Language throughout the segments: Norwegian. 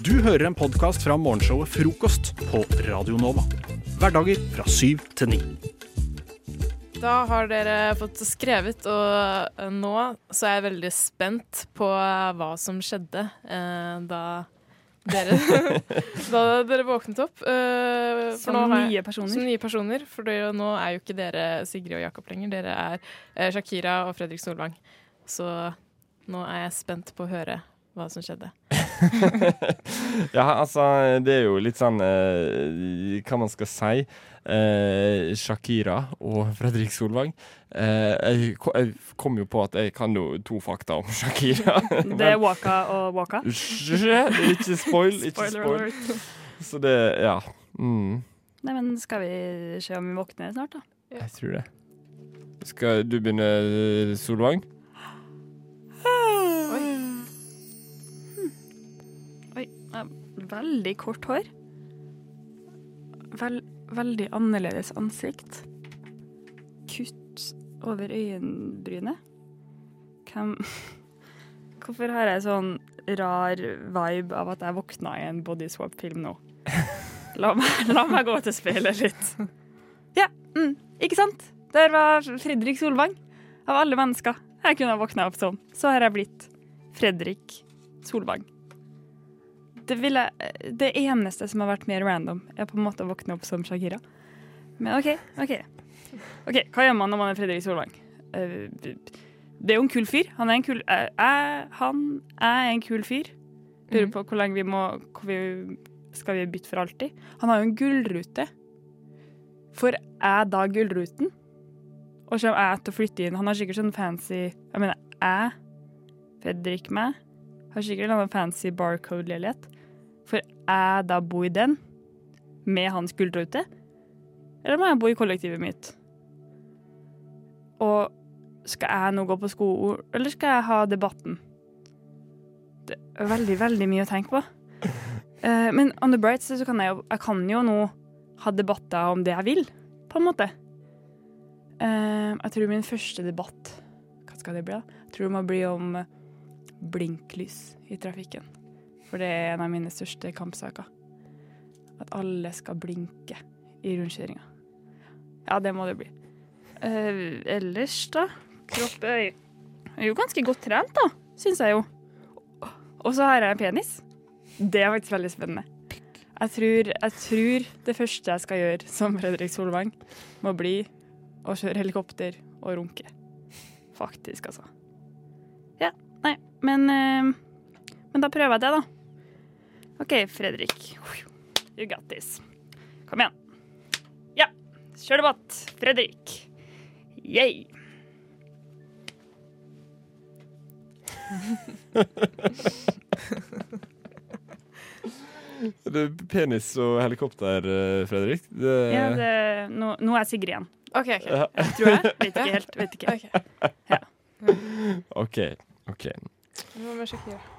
Du hører en podkast fra morgenshowet Frokost på Radio Nova. Hverdager fra syv til ni. Da har dere fått skrevet, og eh, nå så er jeg veldig spent på hva som skjedde eh, da dere Da dere våknet opp. Eh, Som jeg- nye personer. Som nye personer. For det, nå er jo ikke dere Sigrid og Jakob lenger. Dere er eh, Shakira og Fredrik Solvang. Så nå er jeg spent på å høre hva som skjedde. Ja, altså, det er jo litt sånn eh, Hva man skal si. Eh, Shakira og Fredrik Solvang. Eh, jeg, jeg kom jo på at jeg kan jo to fakta om Shakira. Det er Waka og Waka. Ikke spoil, ikke spoil. Så det, ja. Mm, Nei, men skal vi se om vi våkner snart, da? jeg tror det. Skal du begynne, Solvang? Veldig kort hår. Vel, veldig annerledes ansikt. Kutt over øyenbrynet. Hvem Hvorfor har jeg sånn rar vibe av at jeg våkna i en bodyswap-film nå? La meg, la meg gå til spillet litt. Ja, mm, ikke sant? Der var Fredrik Solvang. Av alle mennesker jeg kunne ha våkna opp som, så har jeg blitt Fredrik Solvang. Det, ville, det eneste som har vært mer random, er på en måte å våkne opp som Shakira. Men OK, OK. Ok, Hva gjør man når man er Fredrik Solvang? Uh, det er jo en kul fyr. Han er en kul uh, er, Han er en kul fyr. Lurer på hvor lenge vi må vi, Skal vi bytte for alltid? Han har jo en gullrute. For er da Gullruten? Og kommer jeg til å flytte inn? Han har sikkert sånn fancy Jeg mener, jeg, Fredrik meg, har sikkert en fancy barcode-leilighet. Jeg da bo i den, med hans gullrute? Eller må jeg bo i kollektivet mitt? Og skal jeg nå gå på skole, eller skal jeg ha debatten? Det er veldig, veldig mye å tenke på. Uh, men on the bright side så kan jeg jo Jeg kan jo nå ha debatter om det jeg vil, på en måte. Uh, jeg tror min første debatt Hva skal det bli, da? Jeg tror det må bli om blinklys i trafikken. For det er en av mine største kampsaker. At alle skal blinke i rundkjøringa. Ja, det må det bli. Eh, ellers, da? Kropp er er jo ganske godt trent, da, syns jeg jo. Og så har jeg en penis. Det er faktisk veldig spennende. Jeg tror, jeg tror det første jeg skal gjøre som Fredrik Solvang, må bli å kjøre helikopter og runke. Faktisk, altså. Ja, nei, men eh, Men da prøver jeg det, da. OK, Fredrik. You got this. Kom igjen. Ja, kjør debatt. Fredrik. Yay. Det er penis og helikopter, eh, Fredrik. Det, Ja, det, nå, nå er Sigrid igjen, OK. ok. Ja. tror jeg. Vet ikke helt. Vet ikke. Ok. OK. vi Hva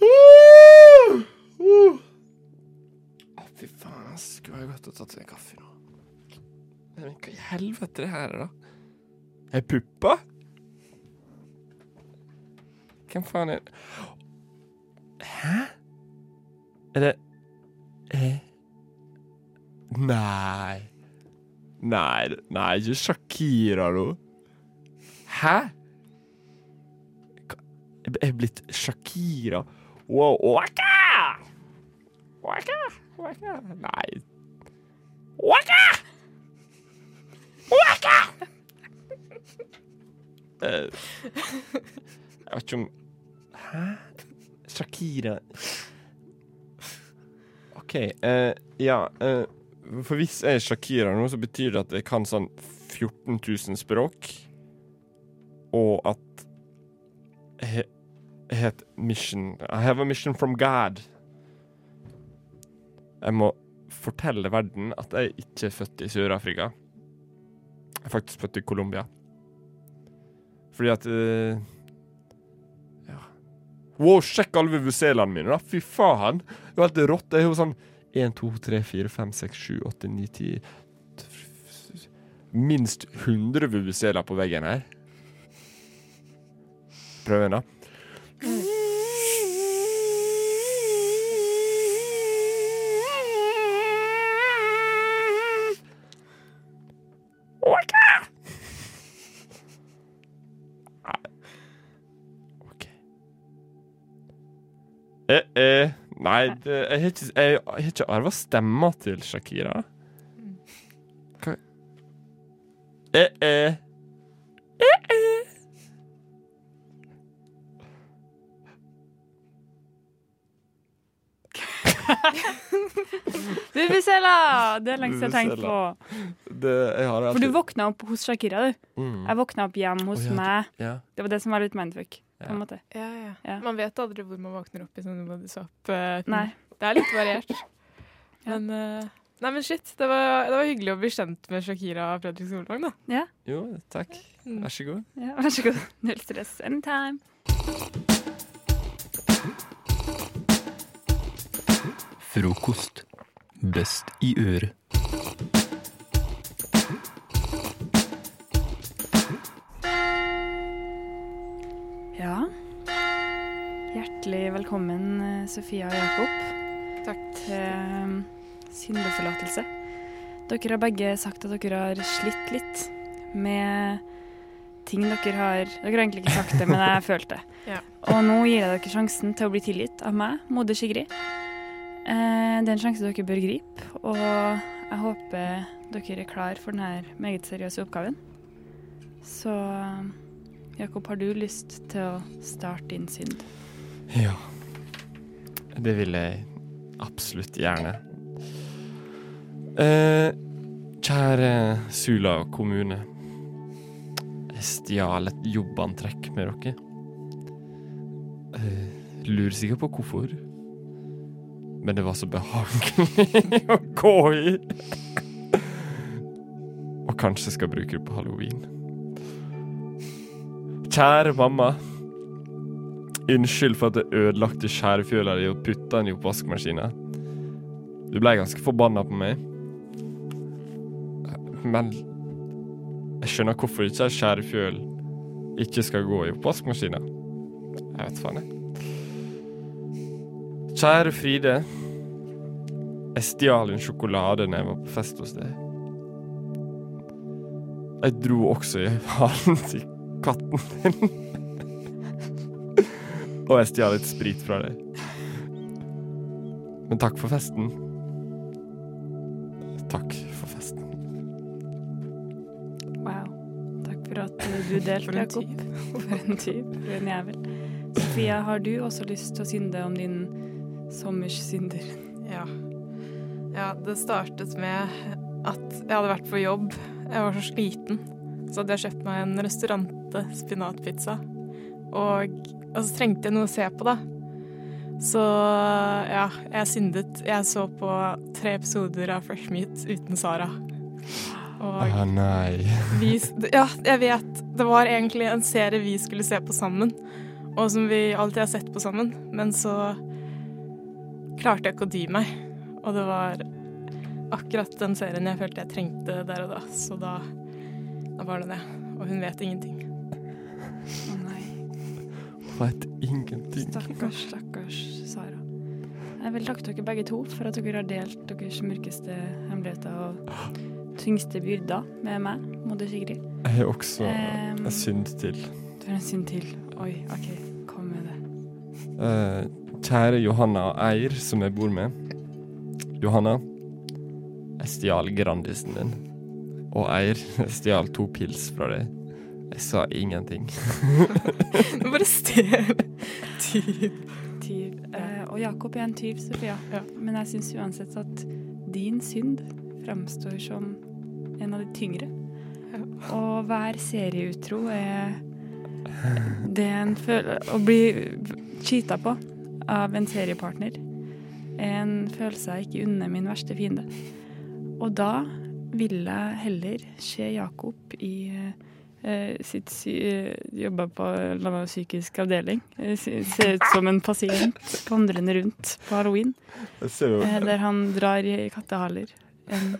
Shakira? Å, fy faen, jeg skulle jeg gått og tatt en kaffe nå. Men hva i helvete det her er, da? Er puppa? Hvem faen er Hæ? Er det eh? Nei. Nei, nei, ikke Shakira, nå. Hæ? Jeg er blitt Shakira. Wow, waka! Waka, waka. Nei. Waka! Waka! Uh, jeg vet ikke om Hæ? Shakira OK. Uh, ja. uh, for hvis jeg er Shakira nå, så betyr det at jeg kan sånn 14 000 språk. Og at het Mission I have a mission from God. Jeg må fortelle verden at jeg ikke er født i Sør-Afrika. Jeg er faktisk født i Colombia. Fordi at uh, Ja. Wow, sjekk alle vuvuzelene mine, da! Fy faen! Det er helt rått. Det er jo sånn 1, 2, 3, 4, 5, 6, 7, 8, 9, 10 Minst 100 vuvuzeler på veggen her. Prøv en, da. Eh, eh, nei, det, jeg har ikke, jeg, jeg ikke arva stemma til Shakira. Hva Eh, eh. Eh, Vuvuzela! Det er lengst jeg har tenkt på. Det, jeg har For du våkna opp hos Shakira, du. Mm. Jeg våkna opp hjemme hos oh, ja. meg. Ja. Det var det som var litt mindfuck. På Ja. en måte. Ja, ja. Ja. Man vet aldri hvor man våkner opp i sånne bodysoap. eh, Nei. Det er litt variert. Ja. Men, uh, nei, men shit, det var, det var hyggelig å bli kjent med Shakira og Fredrik Solvang, da. Jo, takk. Mm. Vær så god. Ja, vær så god. Null stress. Anytime. Frokost. Best i øret. Ja. Hjertelig velkommen, eh, Sofia og Jakob, Takk. til um, syndeforlatelse. Dere har begge sagt at dere har slitt litt med ting dere har Dere har egentlig ikke sagt det, men jeg følte det. Ja. Og nå gir jeg dere sjansen til å bli tilgitt av meg, moder Sigrid. Eh, det er en sjanse dere bør gripe, og jeg håper dere er klar for denne meget seriøse oppgaven. Så Jakob, har du lyst til å starte din synd? Ja. Det vil jeg absolutt gjerne. Eh, kjære Sula kommune. Jeg stjal et jobbantrekk med dere. Eh, lurer sikkert på hvorfor. Men det var så behagelig å gå i. Og kanskje skal bruke det på halloween. Kjære mamma. Unnskyld for at jeg ødelagte skjærefjøla di og putta den i oppvaskmaskina. Du ble ganske forbanna på meg. Men jeg skjønner hvorfor ikke ei skjærefjøl ikke skal gå i oppvaskmaskina. Jeg vet faen, jeg. Kjære Fride. Jeg stjal en sjokolade når jeg var på fest hos deg. Jeg dro også i halen til katten din. Og jeg stjal litt sprit fra deg. Men takk for festen. Takk for festen. Wow. Takk for at eh, du delte, Jakob. For en tyv. For en jævel. Sofia, har du også lyst til å synde om din sommers? Ja. ja, det startet med at jeg hadde vært på jobb. Jeg var så sliten. Så hadde jeg kjøpt meg en restaurante spinatpizza. Og, og så trengte jeg noe å se på, da. Så ja, jeg syndet. Jeg så på tre episoder av Fresh Meat uten Sara. Og ah, nei. vi Ja, jeg vet. Det var egentlig en serie vi skulle se på sammen. Og som vi alltid har sett på sammen. Men så klarte jeg ikke å dy meg. Og det var akkurat den serien jeg følte jeg trengte der og da. Så da, da var det det. Og hun vet ingenting. Å nei. Hun Vet ingenting. Stakkars, stakkars Sara. Jeg vil takke dere begge to for at dere har delt deres mørkeste hemmeligheter og tyngste byrder med meg, moder Sigrid. Jeg har også um, en synd til. Du har en synd til. Oi, OK, kom med det. Eh, kjære Johanna Eir, som jeg bor med. Johanna, jeg stjal Grandisen din. Og Eir, jeg stjal to pils fra deg. Jeg sa ingenting. Bare stjel tyv. Tyv. Eh, og Jakob er en tyv, Sofia. Ja. Men jeg syns uansett at din synd fremstår som en av de tyngre. Ja. Og hver serieutro er Det er en følelse Å bli cheata på av en seriepartner er en følelse jeg ikke unner min verste fiende. Og da vil jeg heller se Jakob i eh, sitt sy eh, på en eller psykisk avdeling. Eh, se- ut som en pasient vandrende rundt på halloween. Eh, der han drar i kattehaler. em,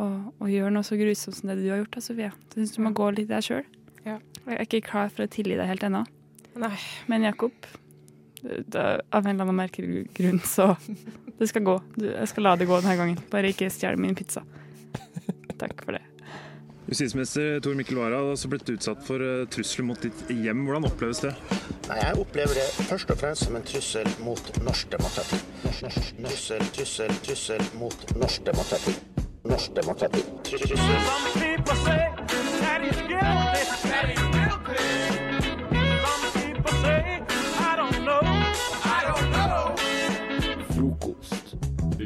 og, og gjør noe så grusomt som det du har gjort, da, Sofia. Du syns du må gå litt der sjøl. Ja. Jeg er ikke klar for å tilgi deg helt ennå, Nei. Men Jakob, det, av en eller annen merkelig grunn, så det skal gå. Du, jeg skal la det gå denne gangen. Bare ikke stjel min pizza. Takk for det. Justisminister Tor Mikkel Wara har også blitt utsatt for eh, trusler mot ditt hjem. Hvordan oppleves det? Nei, Jeg opplever det først og fremst som en trussel mot norsk demokrati. Trussel, trussel, trussel mot norsk demokrati. Norsk demokrati. Trussel.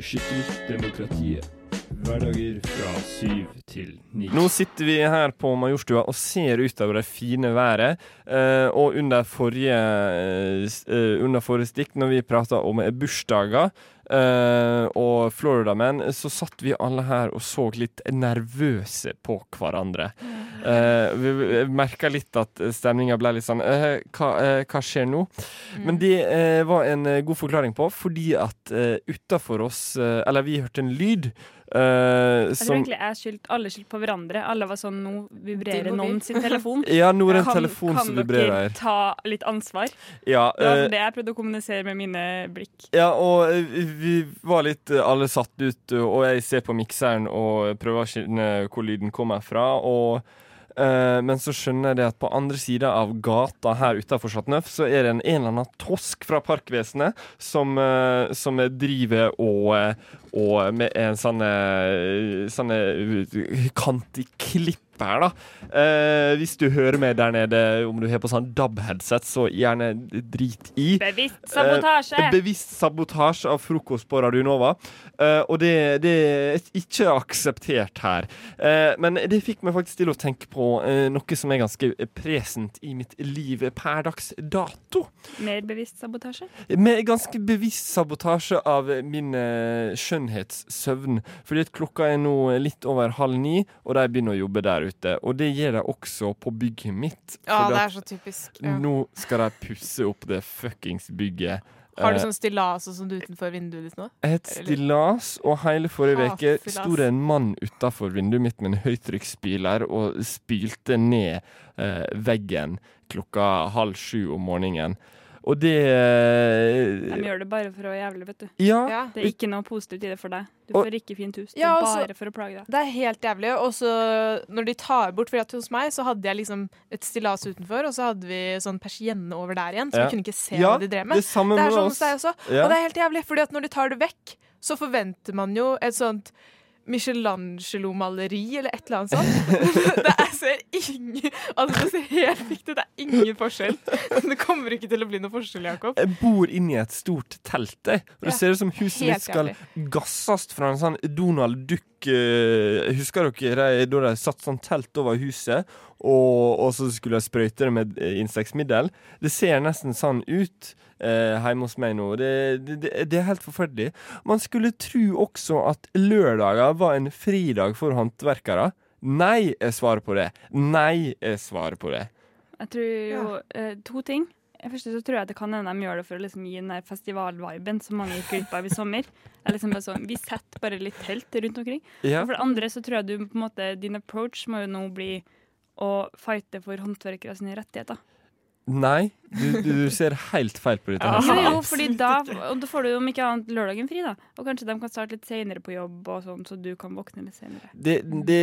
Beskytter demokratiet. Hverdager fra syv til ni. Nå sitter vi her på Majorstua og ser utover det fine været. Eh, og under forrige, eh, eh, under forrige stikk, når vi prata om bursdager eh, og Florida man så satt vi alle her og så litt nervøse på hverandre. Uh, vi vi merka litt at stemninga ble litt sånn uh, hva, hva skjer nå? Men det var en god forklaring på, fordi at utafor oss Eller vi hørte en lyd eh, Jeg tror egentlig jeg skyldte alle skyldte på hverandre. Alle var sånn Nå vibrerer noen sin telefon. Ja, nå er det en Kan, telefon kan som dere ta litt ansvar? Ja, Det var eh, det jeg prøvde å kommunisere med mine blikk. ja, og eh, vi var litt alle satt ut, og jeg ser på mikseren og prøver å skjønne hvor lyden kommer fra. Og, eh, men så skjønner jeg det at på andre sida av gata her utafor Chateauneuf, så er det en, en eller annen tosk fra Parkvesenet som, uh, som driver og, eh, og med en sånn eh, eh, her, da. Eh, hvis du hører med der nede, om du har på sånn DAB-headset, så gjerne drit i. Bevisst sabotasje! Eh, bevisst sabotasje av frokost på Radio Nova. Eh, og det, det er ikke akseptert her. Eh, men det fikk meg faktisk til å tenke på eh, noe som er ganske present i mitt liv per dags dato. Mer bevisst sabotasje? Med ganske bevisst sabotasje av min eh, skjønnhetssøvn. Fordi at klokka er nå litt over halv ni, og de begynner å jobbe der ute. Og det gjør de også på bygget mitt. Ja, det er så typisk. Ja. Nå skal de pusse opp det fuckings bygget. Har du Eh, sånn stillas og sånn utenfor vinduet ditt nå? et stillas, og hele forrige Ah, uke stillas. sto det en mann utafor vinduet mitt med en høytrykksspyler og spylte ned eh, veggen klokka halv sju om morgenen. Og det De eh, gjør det bare for å være jævlig, vet du. Ja. Ja. Det er ikke noe positivt i det for deg. Du Og- får ikke fint hus. Det Ja, er altså- bare for å plage deg. Det er helt jævlig. Og så når de tar bort For at hos meg så hadde jeg liksom et stillas utenfor, og så hadde vi sånn persienne over der igjen, så Ja. vi kunne ikke se ja, hva de drev med. det Det er sånn hos deg også. Ja. Og det er helt jævlig, fordi at når de tar det vekk, så forventer man jo et sånt Michelangelo-maleri eller et eller annet sånt. Det er, ser ingen Altså, det ser helt likt ut. Det er ingen forskjell. Det kommer ikke til å bli noe forskjell, Jakob. Jeg bor inni et stort telt, jeg. Og det Ja, ser ut som huset mitt skal gasses fra en sånn Donald Duck eh, Husker dere de, da de satt sånn telt over huset, og, og så skulle jeg sprøyte det med eh, insektmiddel? Det ser nesten sånn ut eh, hjemme hos meg nå. Det, det, det, er helt forferdelig. Man skulle tro også at lørdager var en fridag for håndverkere. Nei, jeg svarer på det. Nei, jeg svarer på det. Jeg tror jo eh, to ting. Først så tror jeg det kan hende de gjør det for å liksom gi den der festivalviben som mange gikk glipp av i sommer. Er liksom bare sånn, Vi setter bare litt telt rundt omkring. Ja. Og for det andre så tror jeg du på en måte Din approach må jo nå bli å fighte for håndverkere sine rettigheter. Nei, du, du ser helt feil på dette. her. Jo, jo, fordi da, og da får du om ikke annet lørdagen fri, da. Og kanskje de kan starte litt senere på jobb, og sånn, så du kan våkne litt senere. Det, det,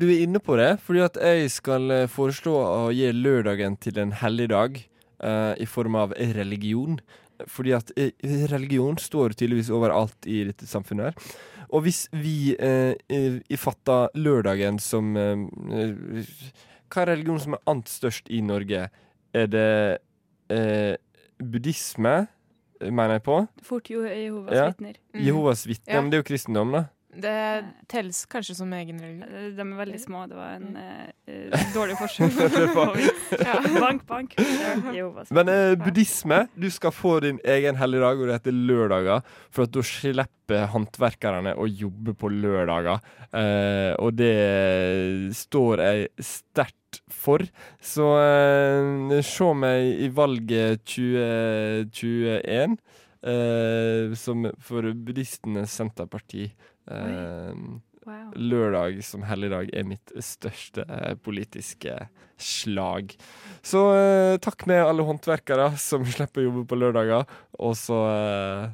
du er inne på det, fordi at jeg skal eh, foreslå å gi lørdagen til en helligdag uh, i form av religion. Fordi at eh, religion står tydeligvis overalt i dette samfunnet her. Og hvis vi eh, fatter lørdagen som eh, Hva er religion som er annet størst i Norge? Er det eh, buddhisme, mener jeg på? Fort Jehovas Ja. vitner. Mm. Jehovas vitner, Ja. men det er jo kristendom, da. Det telles kanskje som egen religion. Eh, De er veldig små. Det var en eh, dårlig forskjell. Ja. bank, bank. Men eh, buddhisme, du skal få din egen helligdag, og det heter lørdager. For at da slipper håndverkerne å jobbe på lørdager. Uh, og det står jeg sterkt for. Så uh, se meg i valget 2021. uh, som for buddhistenes senterparti. Eh, Wow. lørdag som helligdag er mitt største eh, politiske slag. Så eh, takk med alle håndverkere som slipper å jobbe på lørdager. Og så eh,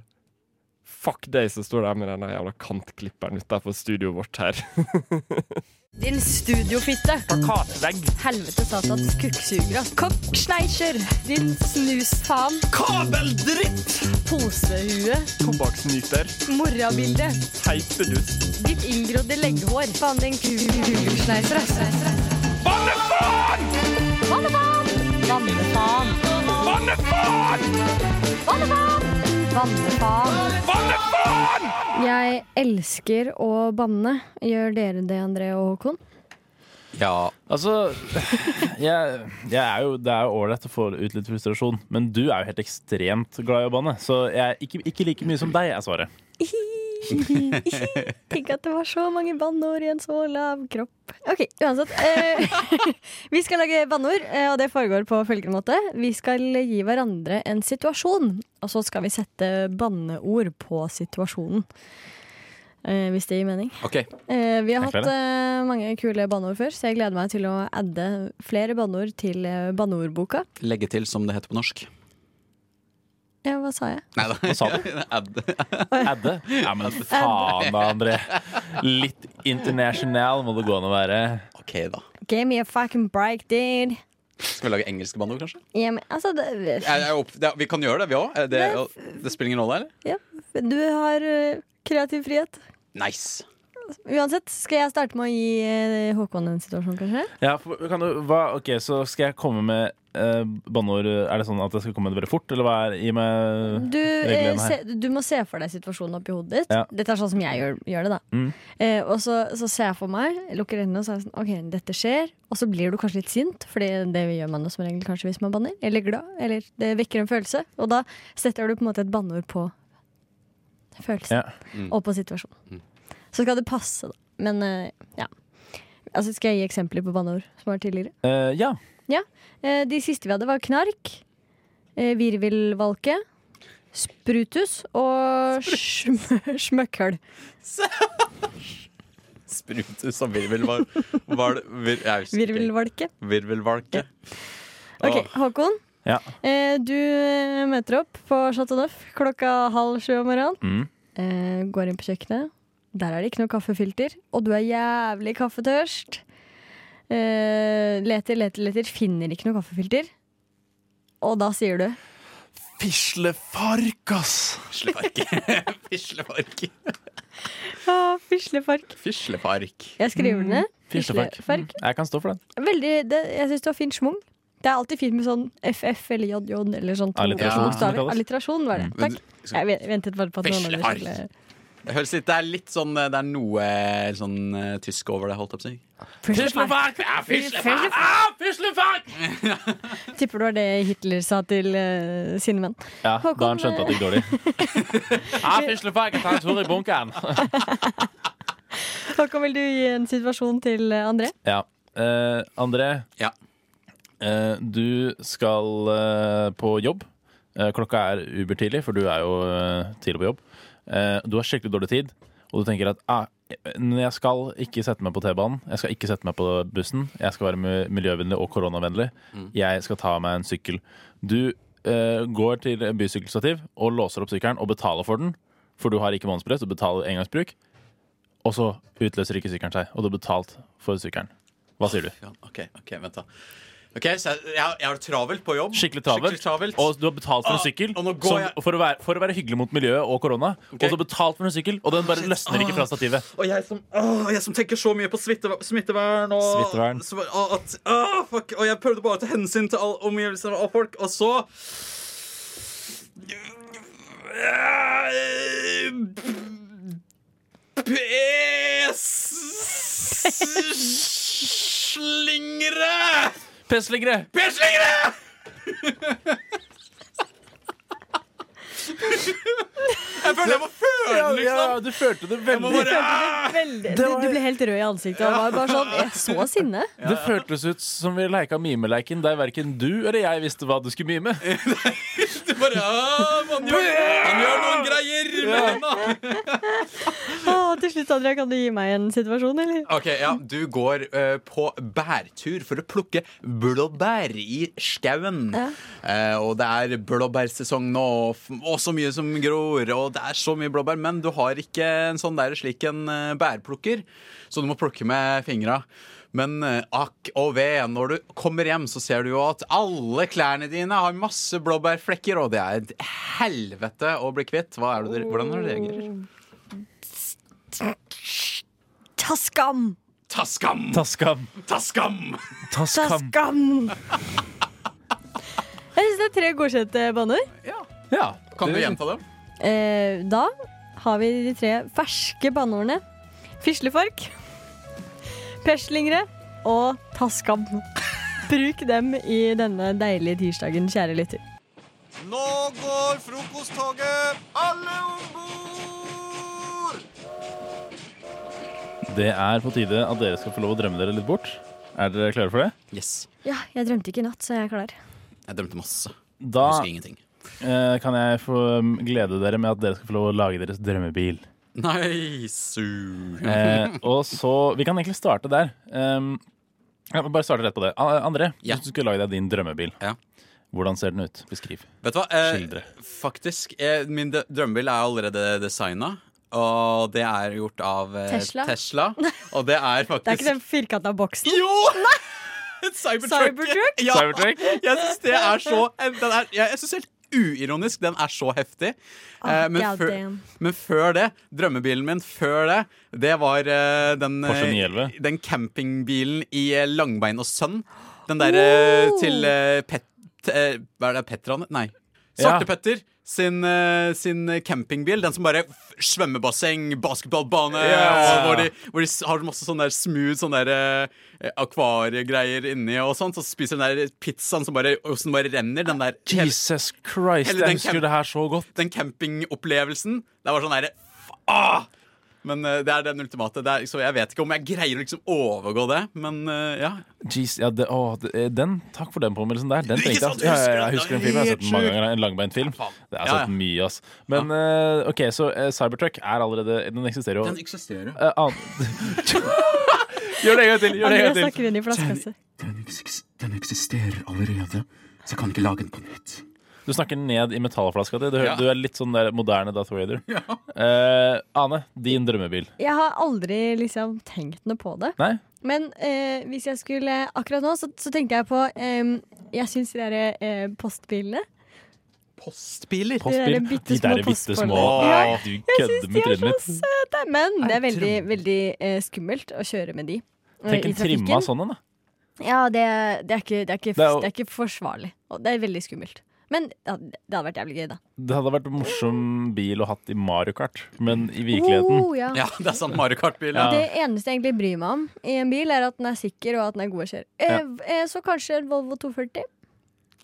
fuck deg som står der med den jævla kantklipperen utafor studioet vårt her. Din studiofitte. Plakatvegg. Helvete satans kukksugere. Kokksneisjer. Din snusfaen. Kabeldritt! Posehue. Tobakksnyter. Morrabilde. Teipedust. Ditt inngrodde legghår. Faen, din kukksneiser. Bannefaen! Vannefaen! Vannefaen! Bannefaen! Vannefaen! Vannefaen! Bannefaen! Jeg elsker å banne. Gjør dere det, André og Håkon? Ja, Altså, jeg, jeg er jo, det er jo ålreit å få ut litt frustrasjon, men du er jo helt ekstremt glad i å banne. Så jeg, ikke, ikke like mye som deg, er svaret. Tenk at det var så mange banneord i en så lav kropp. Ok, uansett. Eh, vi skal lage banneord, eh, og det foregår på følgende måte. Vi skal gi hverandre en situasjon, og så skal vi sette banneord på situasjonen. Eh, hvis det gir mening. Okay. Eh, vi har hatt eh, mange kule banneord før, så jeg gleder meg til å adde flere banneord til eh, banneordboka. Legge til som det heter på norsk. Ja, hva sa jeg? Nei da. Hva sa du? Adde. Adde? Ja, men faen da, André. Litt international må det gå an å være. OK, da. Give me a fucking break, dude. Skal vi lage engelske bandoer, kanskje? Ja, men, altså, det, Jeg, jeg, opp, det, vi kan gjøre det, vi òg. Det, det spiller ingen rolle, eller? Ja. Du har uh, kreativ frihet. Nice. Uansett, skal jeg starte med å gi uh, Håkon en situasjon, kanskje? Ja, for, kan du, hva, ok, Så skal jeg komme med eh, banneord Er det sånn at jeg skal komme veldig fort, eller hva er Gi meg Du, reglene her. se, du må se for deg situasjonen oppi hodet ditt. Ja. Dette er sånn som jeg gjør, gjør det, da. Mm. Eh, og så, så ser jeg for meg, lukker øynene og så er det sånn OK, dette skjer. Og så blir du kanskje litt sint, Fordi det gjør man jo som regel kanskje hvis man banner. Eller glad. Eller det vekker en følelse. Og da setter du på en måte et banneord på følelsen. Ja. Mm. Og på situasjonen. Mm. Så skal det passe, da. Men eh, ja. Altså, skal jeg gi eksempler på banneord som var tidligere? Uh, ja. Eh, de siste vi hadde, var knark, eh, virvelvalke, sprutus og sm smøkkhull. Sprutus og virvelvar... Vir. Virvelvalke. Virvelvalke. Ok, Håkon. Ja. Eh, du møter opp på Chateau Neuf klokka halv sju om morgenen. Mm. Eh, går inn på kjøkkenet. Der er det ikke noe kaffefilter, og du er jævlig kaffetørst. Eh, leter, leter, leter, finner ikke noe kaffefilter. Og da sier du Fislefark, ass! Fislepark. Fislepark. ah, Fislefark. Fislefark. Jeg skriver den ned. Fislefark. Fislefark. Mm. Jeg kan stå for den. Veldig, det, jeg syns du har fin schwung. Det er alltid fint med sånn FF eller JJ eller sånn to Alliterasjon, bokstaver. Alliterasjon var det. Mm. Takk. Jeg ventet bare på at noen andre Fislefark. Det høres litt, det er litt sånn Det er noe sånn uh, tysk over det, holdt jeg på å si. Fislefark! Ja, fislefark! Ah, fislefark! Tipper det var det Hitler sa til uh, sine menn. Ja, Håkon, da han skjønte at det gikk dårlig. ah, fislefark, jeg tar en tur i bunkeren. Håkon, vil du gi en situasjon til eh, André? Ja. Uh, André, Ja. Uh, du skal eh, på jobb. Eh, klokka er ubertidlig, for du er jo eh, tidlig på jobb. Eh, du har skikkelig dårlig tid, og du tenker at ah, jeg skal ikke sette meg på T-banen, jeg skal ikke sette meg på bussen, jeg skal være miljøvennlig og koronavennlig. Jeg skal ta meg en sykkel. Du eh, går til bysykkelstativ og låser opp sykkelen og betaler for den, for du har ikke månedsbrød, du betaler engangsbruk. Og så utløser ikke sykkelen seg, og du har betalt for sykkelen. Hva sier du? OK, ok, vent da. Ok, så jeg, jeg, har det travelt på jobb. Skikkelig travelt. Skikkelig travelt. Og du har betalt for en Ah, sykkel går som, for, å være, for å være hyggelig mot miljøet og korona. Og du har betalt for en sykkel, og den bare løsner ikke fra stativet. Og jeg som, åh, jeg som tenker så mye på smittevern og Smittevern. Og at, fuck, og jeg prøvde bare å ta hensyn til all omgivelsene og folk, og så P-slingre! Pesslingere! P-slingre! Jeg føler jeg må føle Ja, liksom. ja, du følte det Jeg må veldig. bare, Veldig. Du, du ble helt rød i ansiktet. Og var bare sånn, jeg så sinne. Det føltes ut som vi leika mimeleiken der verken du eller jeg visste hva du skulle mime. Du bare, «Ah, han, gjør, man gjør noen greier med henda! Å, til slutt, Andrea, kan du gi meg en situasjon, eller? Ok, ja, Du går uh, på bærtur for å plukke blåbær i skauen. Ja. Uh, og det er blåbærsesong nå, og, så mye som gror. Og det er så mye blåbær, men du har ikke en sånn der slik en uh, bærplukker, så du må plukke med fingra. Men akk og ve, når du kommer hjem, så ser du jo at alle klærne dine har masse blåbærflekker, og det er et helvete å bli kvitt. Hvordan er det dere reagerer? Ta skam! Taskam. Taskam. Ta skam. Ta skam! Ta Ta skam. skam! Jeg syns det er tre godkjente banner. Ja. Kan du gjenta dem? Eh, da har vi de tre ferske banneordene. Fislefork, perslingre og taskam. Bruk dem i denne deilige tirsdagen, kjære lytter. Nå går frokosttoget! Alle om bord! Det er på tide at dere skal få lov å drømme dere litt bort. Er dere klare for det? Yes. Ja, jeg drømte ikke i natt, så jeg er klar. Jeg drømte masse. Da Husker ingenting. eh, kan jeg få um, glede dere med at dere skal få lov å lage deres drømmebil. Nice. Eh, og så Vi kan egentlig starte der. Um, jeg bare starte rett på det. A- André, Ja. hvis du skulle lage deg din drømmebil, Ja. hvordan ser den ut? Beskriv. Vet du hva? Eh, Skildre. faktisk, eh, min drømmebil er allerede designa. Og det er gjort av eh, Tesla? Tesla. Og det er Det er ikke den firkanta boksen. Jo! Cybertruck. Cybertruck? Ja. Cybertruck? Jeg syns det er så den er, Jeg, synes helt uironisk den er så heftig. Eh, men, God før, men før det, drømmebilen min før det, det var eh, den, eh, den campingbilen i eh, Langbein og Sønn. Den derre Oh! til eh, Pet... eh, hva er det? Petran? Nei. Ja. Sin, eh, sin campingbil. Den som bare svømmebasseng, basketballbane og hvor, de, hvor de har masse sånn der smooth sånn der eh, akvariegreier inni og sånt. Så spiser den der pizzaen som bare, som bare renner. Den der Jesus Christ, jeg husker det her så godt. den campingopplevelsen. Det var sånn derre ah! Men eh, det er den ultimate. Det er, så jeg vet ikke om jeg greier å liksom overgå det, men eh, ja. Jeez, ja, det, å, eh, den, takk for den påmeldelsen der. Den tenkte jeg, ja, jeg den? husker den filmen. Jeg har sett den mange ganger. En langbeint film. Det har jeg sett mye, ass. Men OK, så uh, Cybertruck er allerede Den eksisterer jo. Den eksisterer jo. Eh, Gjør det en gang til! Gjør det en gang til. Den, eks- den eksisterer allerede, så jeg kan ikke lage den på nytt. Du snakker ned i metallflaska di. Du, hører- Ja. du er litt sånn der moderne Darth Vader. Eh, Ane, din drømmebil. Jeg har aldri liksom tenkt noe på det. Nei? Men eh, hvis jeg skulle akkurat nå, så, så tenkte jeg på eh, Jeg syns de der eh, postbilene Postbiler? Postbil? De der bitte De små der bitte små. postbilene. Å, Du Jeg kødder syns med de er trynet så mitt. søte, men det er veldig, veldig eh, skummelt å kjøre med de. eh, Tenk i en trimma trafikken. sånn en, da. Ja, det, det, er ikke, det, er ikke, Det er jo- det er ikke forsvarlig. Og det er veldig skummelt. Men ja, det hadde vært jævlig gøy, da. Det hadde vært en morsom bil å hatt i Mario Kart, men i virkeligheten Oh, ja. Ja, det er sånn Mario Kart-bil. Ja. Det eneste jeg egentlig bryr meg om i en bil, er at den er sikker og at den er god å kjøre. Eh, eh, så kanskje en Volvo 240.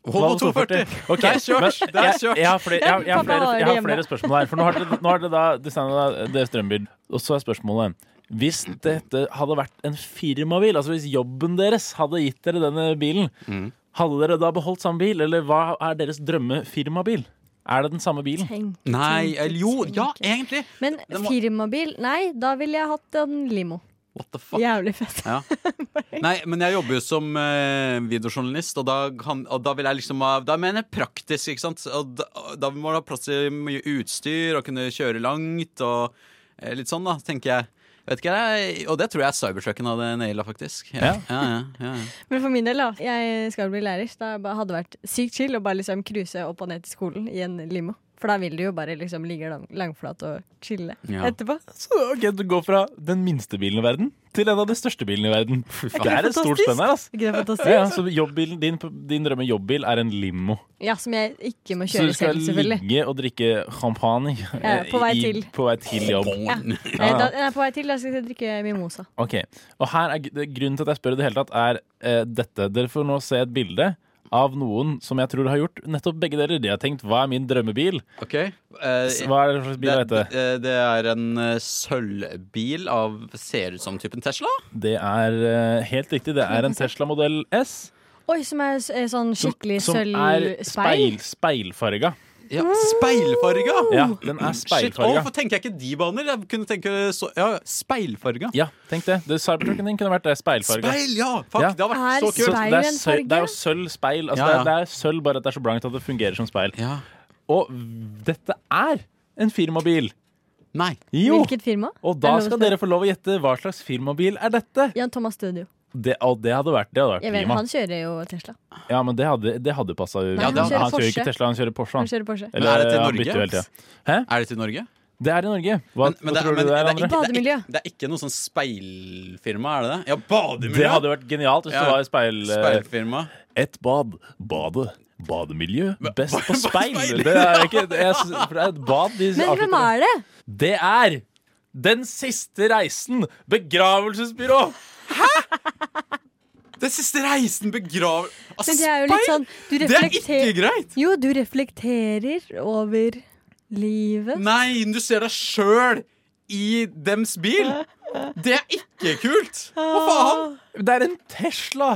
Volvo 240. Ok, Det er kjørt, men det er jeg- kjørt. Jeg har flere, jeg har, jeg har Pappa flere, har jeg har hjemme. flere spørsmål her. For nå har dere, nå har dere da designet deres drømmebil. Og så er spørsmålet Hvis dette hadde vært en firmabil, altså hvis jobben deres hadde gitt dere denne bilen, Mm. Hadde dere da beholdt samme bil, eller hva er deres drømmefirmabil? Er det den samme bilen? Tenk, Nei, tenk, eller jo, tenk. ja, egentlig. Men må- firmabil? Nei, da ville jeg hatt en limo. What the fuck? Jævlig fett. Ja. Nei, men jeg jobber jo som uh, videojournalist, og da, kan, og da vil jeg liksom ha Da mener jeg praktisk, ikke sant? Og da, da må du ha plass til mye utstyr og kunne kjøre langt og eh, litt sånn, da, tenker jeg. Vet ikke jeg, Og det tror jeg Cybertrucken hadde naila, faktisk. Ja. Ja, ja, ja, ja. Men for min del, da. Jeg skal bli lærer. så Da hadde det vært sykt chill å bare liksom cruise opp og ned til skolen i en limo. For da vil du jo bare liksom ligge lang, langflat og chille Ja. etterpå. Så ok, Du går fra den minste bilen i verden til en av de største bilene i verden. Det er et stort spenn her, altså. Ikke det fantastisk? Ja, ja, så jobbbilen, din, din drømme jobbbil er en limo. Ja, som jeg ikke må kjøre selv, selvfølgelig. Så du skal selv, ligge og drikke champagne Ja, på vei i- til. på vei til jobb. Ja. Nei, da, jeg er på vei til. Da skal jeg drikke mimosa. Ok, og her er Grunnen til at jeg spør i det hele tatt, er uh, dette. Dere får nå se et bilde av noen som jeg tror har gjort nettopp begge deler. De har tenkt 'hva er min drømmebil'? OK. Uh, Hva er det slags bil er det, det, det er en eh, sølvbil av Ser ut som typen Tesla. Det er eh, helt riktig. Det er en Tesla modell S. Oi, som er er sånn Som, sølvspeil som er sølvspeil. speil, speilfarga. Ja, speilfarga! Ja, den er Shit, speilfarga. Hvorfor tenker jeg ikke de baner? Jeg kunne tenke så, ja, Speilfarga. Ja, tenk det. det Cybertrucken din kunne vært det. Speilfarga. Speil, ja! Fuck, Ja. det har vært så kult. det, er en sølv, det er jo sølv speil. Altså, Ja, ja. Det, er, det er sølv, bare at det er så blankt at det fungerer som speil. Ja. Og dette er en firmabil. Nei. Jo! Hvilket firma? Og da skal dere få lov å gjette hva slags firmabil er dette. Jan Thomas Studio. Det, det hadde vært, det hadde vært vet, han kjører jo Tesla. Ja, men det hadde, det hadde passa. Nei, han han, kjører han kjører ikke Tesla, han kjører Porsche. Han Han. kjører Porsche. Men er det til Norge? Er det til Norge? Det er i Norge. Hva, Men, men hva det, tror men, du det er, er er Bademiljø. ikke, det er ikke noe sånn speilfirma, er det det? Ja, bademiljø! Det hadde vært genialt hvis Ja. det var speil... eh, Speilfirma. Et bad. Badet. Bademiljø. Best på speil. Det er ikke det er, for det er et bad. De Men hvem er det? Det er Den siste reisen. Begravelsesbyrå. Den siste reisen begraver altså, det er jo litt speil! sånn Det er ikke greit! Jo, du reflekterer over livet. Nei, du ser deg sjøl i dems bil! Det er ikke kult! Hva faen? Det er en Tesla.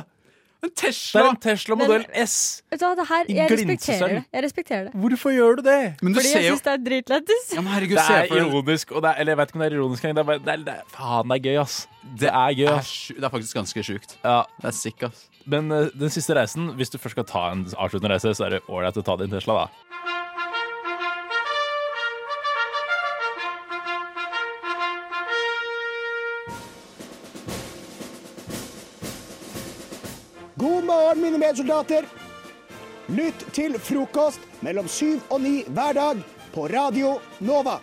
En Det Tesla! er en Tesla modell S. Vet du hva, det her, I jeg glinsesølv. respekterer det. Jeg respekterer det. Hvorfor gjør du det? Men du Fordi ser jeg jo syns det er dritlættis. ja, men herregud, Det se er for ironisk, og det er, eller jeg vet ikke om det er ironisk engang. Det det er, det faen, det er gøy, ass. Det er gøy, det ass. det er faktisk ganske sjukt. Ja, Det er sick, ass. men uh, den siste reisen, hvis du først skal ta en avsluttende reise, så er det ålreit å ta din Tesla, da. Morgen, mine medsoldater. Lytt til frokost mellom syv og ni hver dag på Radio Nova.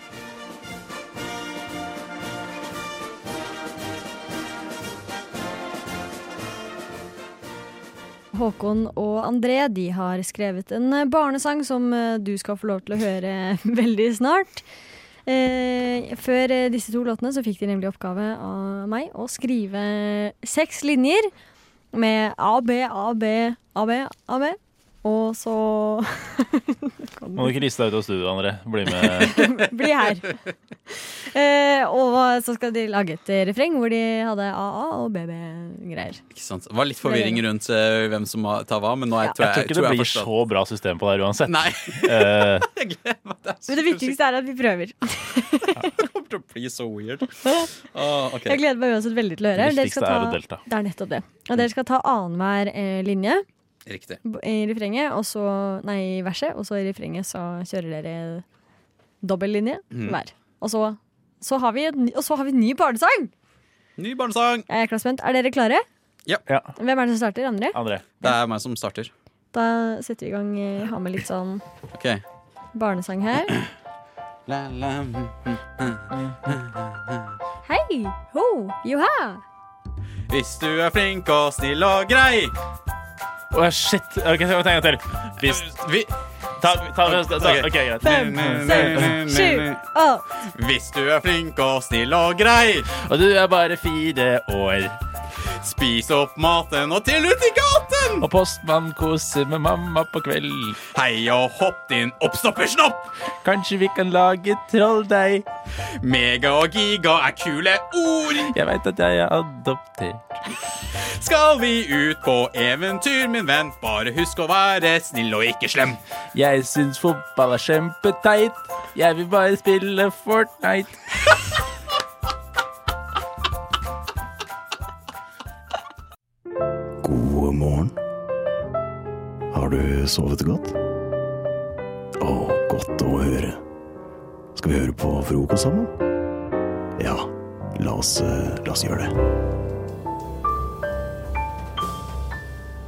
Håkon og André de har skrevet en barnesang som eh, du skal få lov til å høre veldig snart. Eh, før eh, disse to låtene så fikk de nemlig oppgave av meg å skrive seks linjer med A, B, A, B, A, B, A, B. Og så Må du ikke riste deg ut av studioet, André. Bli med. Bli her. Eh, og så skal de lage et refreng hvor de hadde AA og BB-greier. Ikke sant? Det var litt forvirring rundt eh, hvem som tar hva, men nå er, Ja. tror Jeg jeg, tror ikke det blir så bra system på det her uansett. Nei, Eh, jeg Men det viktigste er at vi prøver. Det kommer til å bli så weird. Åh, okay. Jeg gleder meg uansett veldig til å høre. Det Dere viktigste er å delta. Det er nettopp det. Og dere skal ta annenhver eh, linje Riktig. i refrenget, og så Nei, i verset, og så i refrenget så kjører dere dobbeltlinje Mm. hver. Og så, så har vi og så har vi en ny barnesang! Ny barnesang. Jeg er klar. Er dere klare? ja, Hvem er det som starter? Andre? André. Det er meg som starter. Da setter vi i gang. eh, Har med litt sånn okay. barnesang her. Hei! Ho! Joha! Hvis du er flink og snill og grei Å, shit. Ok, så ta en til. Hvis, Vi, ta, ta, ta, ta, ok, greit. Fem, seks, sju, åtte. Hvis du er flink og snill og grei Og du er bare fire år. Spis opp maten og til ut i gaten Og postmann koser med mamma på kveld. Hei og hopp din oppstoppersnopp Kanskje vi kan lage trolldeig. Mega og giga er kule ord Jeg veit at jeg er adoptert. Skal vi ut på eventyr, min venn Bare husk å være snill og ikke slem Jeg syns fotball er kjempeteit. Jeg vil bare spille Fortnite. God morgen. Har du sovet godt? Å, godt å høre. Skal vi høre på frokost sammen? Ja, la oss, eh, la oss gjøre det.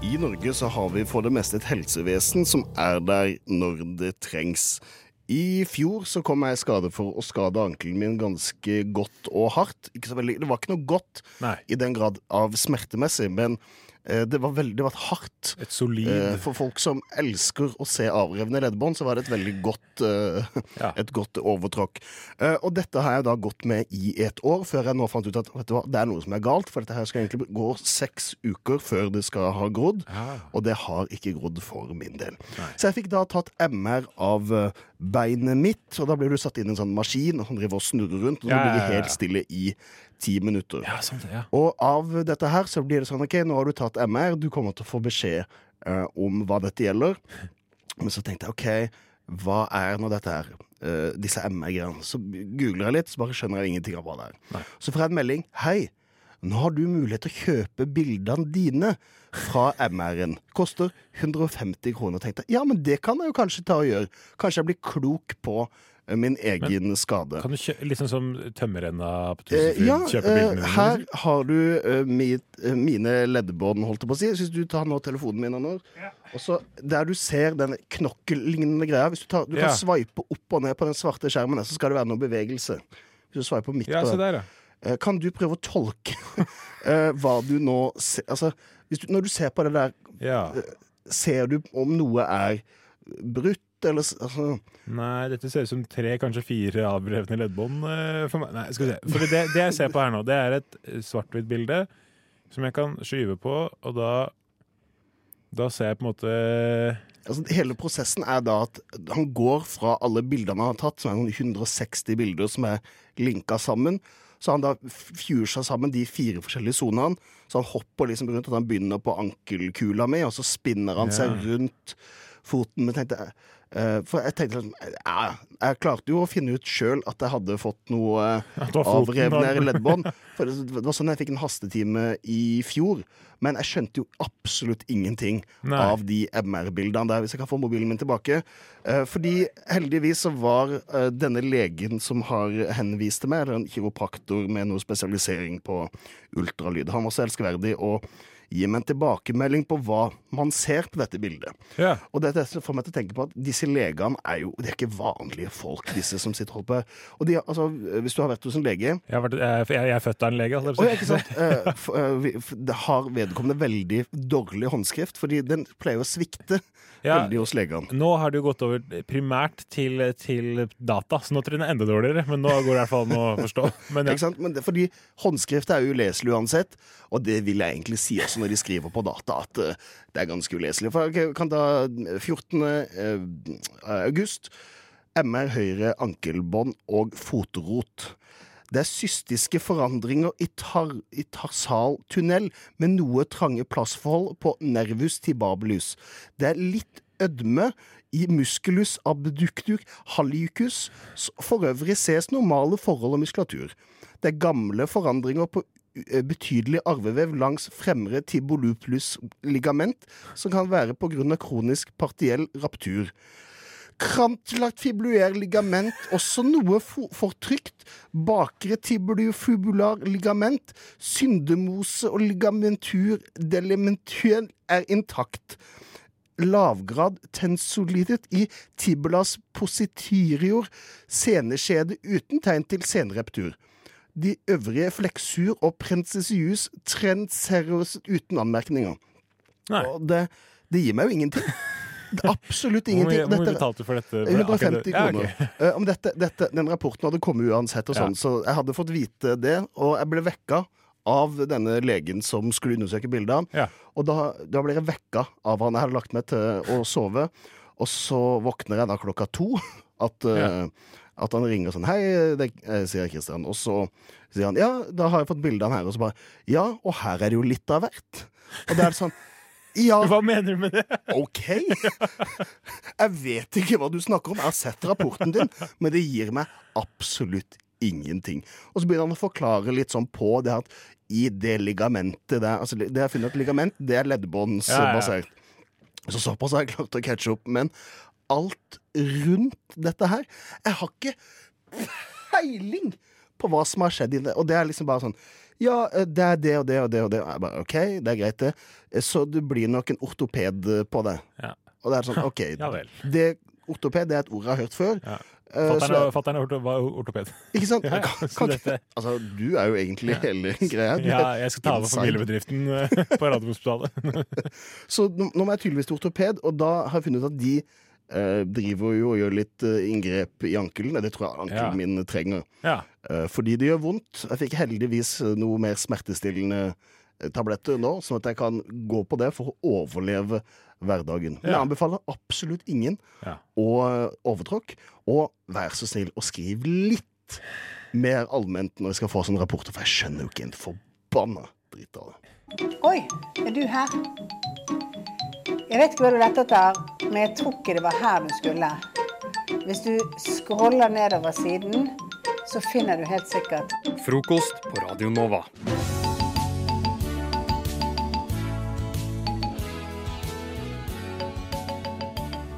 I Norge så har vi for det meste et helsevesen som er der når det trengs. I fjor så kom jeg i skade for å skade ankelen min ganske godt og hardt. Ikke så veldig, det var ikke noe godt Nei. i den grad av smertemessig, men det var veldig det var hardt. Et solid Eh, For folk som elsker å se avrevne leddbånd, så var det et veldig godt, eh, Ja. et godt overtråkk. Eh, Og dette har jeg da gått med i et år, før jeg nå fant ut at vet du hva, det er noe som er galt. For dette her skal egentlig gå seks uker før det skal ha grodd, og det har ikke grodd for min del. Så jeg fikk da tatt MR av eh, beinet mitt, og da blir du satt inn i en sånn maskin og han driver og snurrer rundt, og så Ja, ja, ja, ja. helt stille i ti minutter. Ja, sånn ja. Og av dette her så blir det sånn OK, nå har du tatt MR, du kommer til å få beskjed uh, om hva dette gjelder. Men så tenkte jeg OK, hva er nå dette her? Uh, disse MR-greiene. Så googler jeg litt, så bare skjønner jeg ingenting av hva det er. Så får jeg en melding. Hei, nå har du mulighet til å kjøpe bildene dine fra MR-en. Koster 150 kroner. Tenkte jeg, ja, men det kan jeg jo kanskje ta og gjøre. Kanskje jeg blir klok på min egen skade. Kan du kjø sånn som tømmerrenna på Eh, ja, kjøpe eh, bildene dine? her har du eh, mit, eh, mine leddbånd, holdt jeg på å si. Hvis du tar nå telefonen min, Anor, og så der du ser den knokkellignende greia Hvis du, tar, du Ja. kan sveipe opp og ned på den svarte skjermen, der, så skal det være noe bevegelse. Hvis du sveiper midt Ja, på den. der, ja. Eh, Kan du prøve å tolke eh, hva du nå ser Altså, hvis du, når du ser på det der, Ja. eh, ser du om noe er brutt, eller altså Nei, dette ser ut som tre, kanskje fire avbrevne leddbånd eh, for meg. Nei, skal vi se. For det, det jeg ser på her nå, det er et eh, svart-hvitt-bilde som jeg kan skyve på, og da Da ser jeg på en måte Altså, hele prosessen er da at han går fra alle bildene han har tatt, som er noen 160 bilder som er linka sammen. Så han da fuser sammen de fire forskjellige sonene. Så han hopper liksom rundt, og han begynner på ankelkula mi, og så spinner han seg rundt foten. Men tenkte jeg eh, For jeg tenkte ja, Jeg klarte jo å finne ut sjøl at jeg hadde fått noe foten, avrevne leddbånd. For det var sånn jeg fikk en hastetime i fjor. Men jeg skjønte jo absolutt ingenting Nei. av de MR-bildene der, hvis jeg kan få mobilen min tilbake. Eh, fordi heldigvis så var eh, denne legen som har henvist til meg, eller en kiropraktor med noe spesialisering på ultralyd, han var så elskverdig å gi meg en tilbakemelding på hva man ser på dette bildet. Ja. Og dette får meg til å tenke på at disse legene er jo De er ikke vanlige folk, disse som sitter og holder på. Og de, altså, hvis du har vært hos en lege Jeg, har vært, jeg, jeg er født av en lege. Altså. Og, ikke sant? Eh, eh, det har vedkommende veldig dårlig håndskrift, fordi den pleier å svikte Ja. veldig hos legene. Nå har det jo gått over primært til, til data, så nå tror jeg den er enda dårligere. Men nå går det i hvert fall an å forstå. Men ja. Ikke sant? Men det, fordi håndskrift er jo uleselig uansett, og det vil jeg egentlig si også når de skriver på data, at eh, det er ganske uleselig. For jeg kan ta 14. eh, august. MR høyre ankelbånd og fotrot. Det er cystiske forandringer i, tar, i tarsal tunnel med noe trange plassforhold på nervus tibabelus. Det er litt ødme i musculus abductur hallicus. For øvrig ses normale forhold og muskulatur. Det er gamle forandringer på eh, betydelig arvevev langs fremre tibolupulus ligament, som kan være av kronisk partiell raptur. Krantlagt fibuluær ligament, også noe fo- fortrykt. Bakre tibulofubular ligament, syndemose og ligamentur delementuell er intakt. Lavgrad tensolitet i tibulas positirior, seneskjede uten tegn til senreptur. De øvrige fleksur og Prinsessius trenseros uten anmerkninger. Og det, det gir meg jo ingenting. Absolutt ingenting. hvor mye betalte du for dette? 150 det? Ja, okay. kroner. Eh, om dette, dette, den rapporten hadde kommet uansett, og Ja. sånn, så jeg hadde fått vite det. Og jeg ble vekka av denne legen som skulle undersøke bildene. Og da, da ble jeg vekka av han. Jeg hadde lagt meg til å sove, og så våkner jeg da klokka to. At, eh, at han ringer sånn Hei, det eh, sier Kristian. Og så sier han ja, da har jeg fått bilde av han her. Og så bare Ja, og her er det jo litt av hvert. Og det er sånn ja. Hva mener du med det? OK. Jeg vet ikke hva du snakker om. Jeg har sett rapporten din, men det gir meg absolutt ingenting. Og så begynner han å forklare litt sånn på det at i det ligamentet der Altså, det jeg finner et ligament, det er leddbåndsbasert. Så såpass har jeg klart å catche opp. Men alt rundt dette her Jeg har ikke peiling på hva som har skjedd i det. Og det er liksom bare sånn Ja, det er det og det og det og det. Og jeg bare, OK, det er greit, det. Så du blir nok en ortoped på det. Og det er sånn, OK. Ja vel. Det, ortoped det er et ord jeg har hørt før. Ja. Fatter'n er- er var ortoped. Ikke sant? Ja, ja, Kan- kan altså, du er jo egentlig hele greia. Ja, jeg skal ta over familiebedriften eh, på Radiumhospitalet. Så nå må jeg tydeligvis til ortoped, og da har jeg funnet ut at de eh, driver jo og gjør litt eh, inngrep i ankelen. Det tror jeg ankelen Ja. min trenger. Ja. Eh, fordi det gjør vondt. Jeg fikk heldigvis eh, noe mer smertestillende eh, tabletter nå, sånn at jeg kan gå på det for å overleve hverdagen. Men jeg Ja. anbefaler absolutt ingen Ja. å eh, overtråkk. Og vær så snill og skriv litt mer allment når jeg skal få sånne rapporter, for jeg skjønner jo ikke en forbanna dritt av det. Oi, er du her? Jeg vet ikke hva du lette etter, men jeg tror ikke det var her du skulle. Hvis du scroller nedover siden, så finner du helt sikkert Frokost på Radio Nova.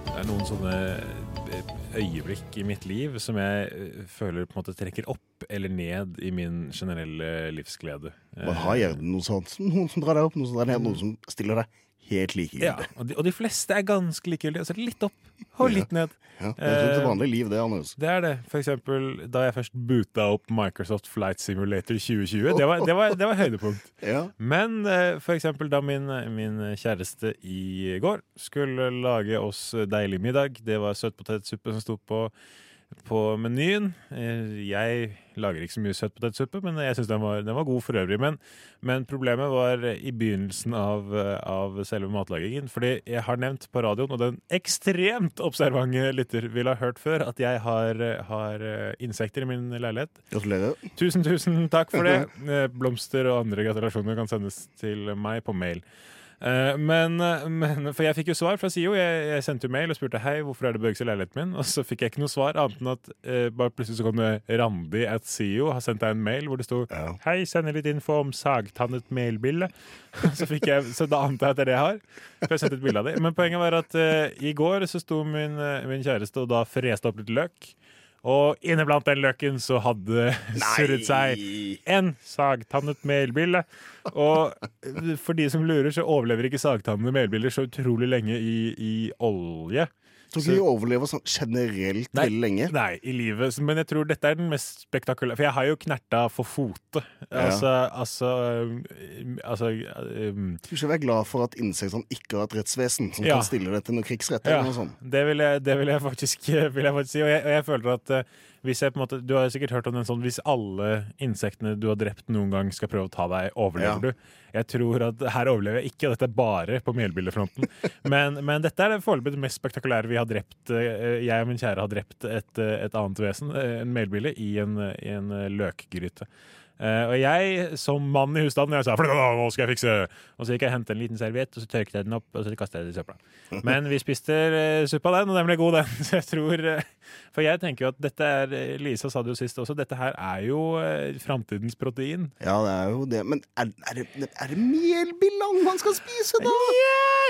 Det er noen sånne eh, øyeblikk i mitt liv som jeg eh, føler på en måte trekker opp eller ned i min generelle livsglede. Man har gjerne noe sånt. Noen som drar deg opp, noen som drar deg ned, noen som stiller deg helt likegyldig. Ja, og de, og de fleste er ganske likegyldige. Altså litt opp og litt ned. Ja, det er til Eh, vanlig liv, det, Anders. Det er det. For eksempel da jeg først boota opp Microsoft Flight Simulator 2020. Det var, det var, det var høydepunkt. Ja. Men eh, for eksempel da min, min kjæreste i går skulle lage oss deilig middag. Det var søtpotetsuppe som sto på, på menyen. Eh, Jeg lager ikke så mye søtpotetsuppe, men jeg syns den, var- den var god for øvrig. Men, men problemet var i begynnelsen av, av selve matlagingen. Fordi jeg har nevnt på radioen, og den ekstremt observante lytter vil ha hørt før, at jeg har, har insekter i min leilighet. Gratulerer. Tusen, tusen takk for det. Eh, Blomster og andre gratulasjoner kan sendes til meg på mail. Eh, Men, men For jeg fikk jo svar fra SIO. Jeg, jeg sendte jo mail og spurte hei, hvorfor er det bøgelse i leiligheten min. Og så fikk jeg ikke noe svar, annet enn at eh, bare plutselig så kom det Randi at SIO har sendt deg en mail hvor det sto Hei, sender litt info om sagtannet melbille. så, jeg, så da antar jeg at det er det jeg har. For jeg sendte et bilde av det. Men poenget var at eh, i går så sto min, eh, min kjæreste og da freste opp litt løk. Og inneblant den løken så hadde surret seg en sagtannet melbille. Og for de som lurer, så overlever ikke sagtannede melbiller så utrolig lenge i, i olje. Tror ikke de overlever sånn generelt Nei, veldig lenge. Nei, i livet. Men jeg tror dette er den mest spektakulære. For jeg har jo knerta for fote. Ja. Altså, altså, um, altså um, Du skal være glad for at insektene ikke har et rettsvesen som Ja. kan stille deg til noen krigsrett. Ja, noe sånt. det vil jeg, det vil jeg, faktisk, vil jeg faktisk si. Og jeg, og jeg føler at eh, hvis jeg på en måte Du har sikkert hørt om den sånn Hvis alle insektene du har drept noen gang, skal prøve å ta deg, overlever Ja. du? Jeg tror at her overlever jeg ikke, og dette er bare på melbillefronten. Men, men dette er det foreløpig mest spektakulære vi har drept. eh, Jeg og min kjære har drept et, eh, et annet vesen, eh, en melbille, i en, i en løkgryte. Eh, og jeg, som mann i husstanden, jeg sa nå skal jeg fikse Og så gikk jeg og hentet en liten serviett, og så tørket jeg den opp, og så kastet jeg den i søpla. Men vi spiste uh, suppa den, og den ble god, den. Så jeg tror uh, For jeg tenker jo at dette er eh, Lisa sa det jo sist også, dette her er jo uh, framtidens protein. Ja, det er jo det. Men er, er det, er det melbillang man skal spise, da?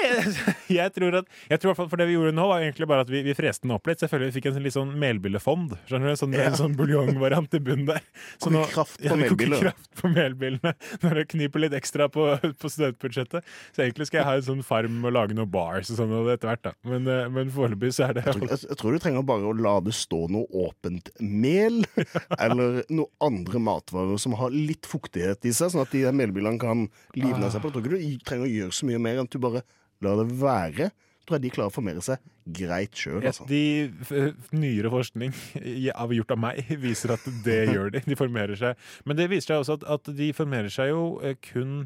Jeg tror at Jeg tror For det vi gjorde nå, var egentlig bare at vi, vi freste den opp litt. Selvfølgelig vi fikk en sånn litt sånn melbillefond. Skjønner du? Sånn, Ja. En sånn buljongvariant i bunnen der. Så nå- kraft på Ja, vi koker kraft på melbillene når det kniper litt ekstra på, på studentbudsjettet. Så egentlig skal jeg ha en sånn farm og lage noen bars og sånn etter hvert, da. Men, eh, men foreløpig så er det Jeg tror, jeg, jeg tror du trenger bare å la det stå noe åpent mel, eller noe andre matvarer som har litt fuktighet i seg, sånn at de melbilene kan livne seg på. Jeg tror ikke du trenger å gjøre så mye mer enn at du bare lar det være. Tror jeg de klarer å formere seg greit sjøl. Altså. De nyere forskning av gjort av meg viser at det gjør de. De formerer seg. Men det viser seg også at, at de formerer seg jo eh, kun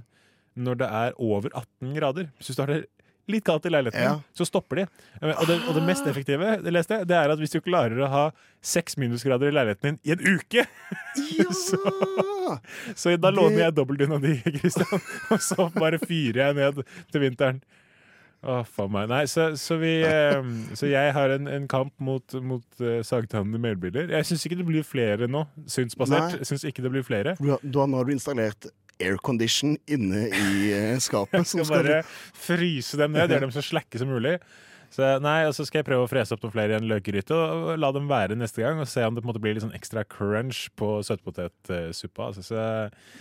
når det er over 18 grader. Hvis du starter litt kaldt i leiligheten, Ja. så stopper de. Eh, Og det, og det mest effektive det leste jeg, det er at hvis du klarer å ha seks minusgrader i leiligheten din i en uke så, så da låner jeg dobbeltdyna di, Christian, og så bare fyrer jeg ned til vinteren. Å, faen meg. Nei, så, så vi eh, Så jeg har en, en kamp mot, mot uh, sagtannede melbiler. Jeg syns ikke det blir flere nå. Synsbasert. Nei. Syns ikke det blir flere. Du har, du har, nå installert aircondition inne i eh, skapet. Jeg skal bare fryse dem ned, gjøre dem så slakke som mulig. Så nei, og så skal jeg prøve å frese opp noen flere i en løkgryte og la dem være neste gang. Og se om det på en måte blir litt sånn ekstra crunch på søtpotetsuppa. Altså, så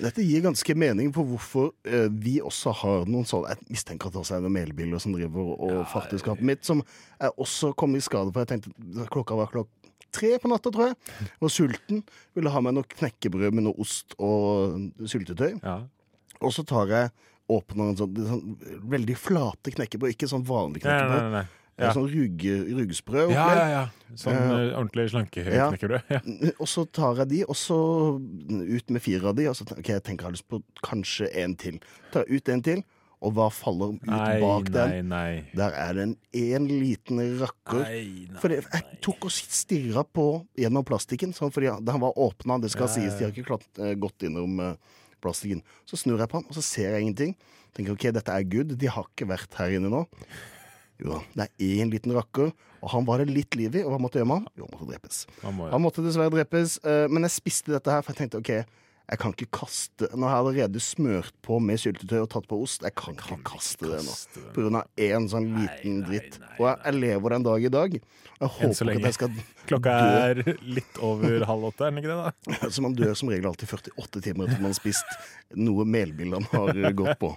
Dette gir ganske mening på hvorfor eh, vi også har noen sånne Jeg mistenker at det også er noen melbiler som driver og farter skapet mitt, som jeg også kom i skade for. Jeg tenkte klokka var klokka tre på natta, tror jeg. Var sulten. Ville ha meg noe knekkebrød med noe ost og syltetøy. Og så tar jeg åpner en sånn, sånn veldig flate knekkebrød, ikke sånn vanlig Nei, nei, knekkebrød. nei, nei. Ja. Sånn rugge, ruggesprø. Ja, ja, ja. Sånn uh, ordentlig slankeknekkebrød. Ja. og så tar jeg de, og så ut med fire av de, og så tenker jeg, tenker jeg har lyst på kanskje en til. Tar jeg ut en til, og hva faller ut Nei, bak den? nei. Der er det en, en liten rakker. Nei, nei, For jeg tok og stirra på gjennom plastikken, sånn, fordi den var åpna. Det skal sies, de har ikke klart, eh, gått innom uh, plastikken. Så snur jeg på den, og så ser jeg ingenting. Tenker ok, dette er good. De har ikke vært her inne nå. Jo da, det er én liten rakker, og han var det litt liv i. Og hva måtte gjøre med han? Jo, han måtte drepes. Han må- Han måtte dessverre drepes, eh, men jeg spiste dette her, for jeg tenkte OK, jeg kan ikke kaste Når jeg allerede smørt på med syltetøy og tatt på ost, jeg kan ikke kaste det nå. På grunn av én sånn liten dritt. Og jeg, jeg lever den dag i dag. Jeg håper ikke at jeg skal dø. Klokka er litt over halv åtte, er den ikke det? da? Så man dør som regel alltid 48 timer etter man har spist noe melbill har gått på.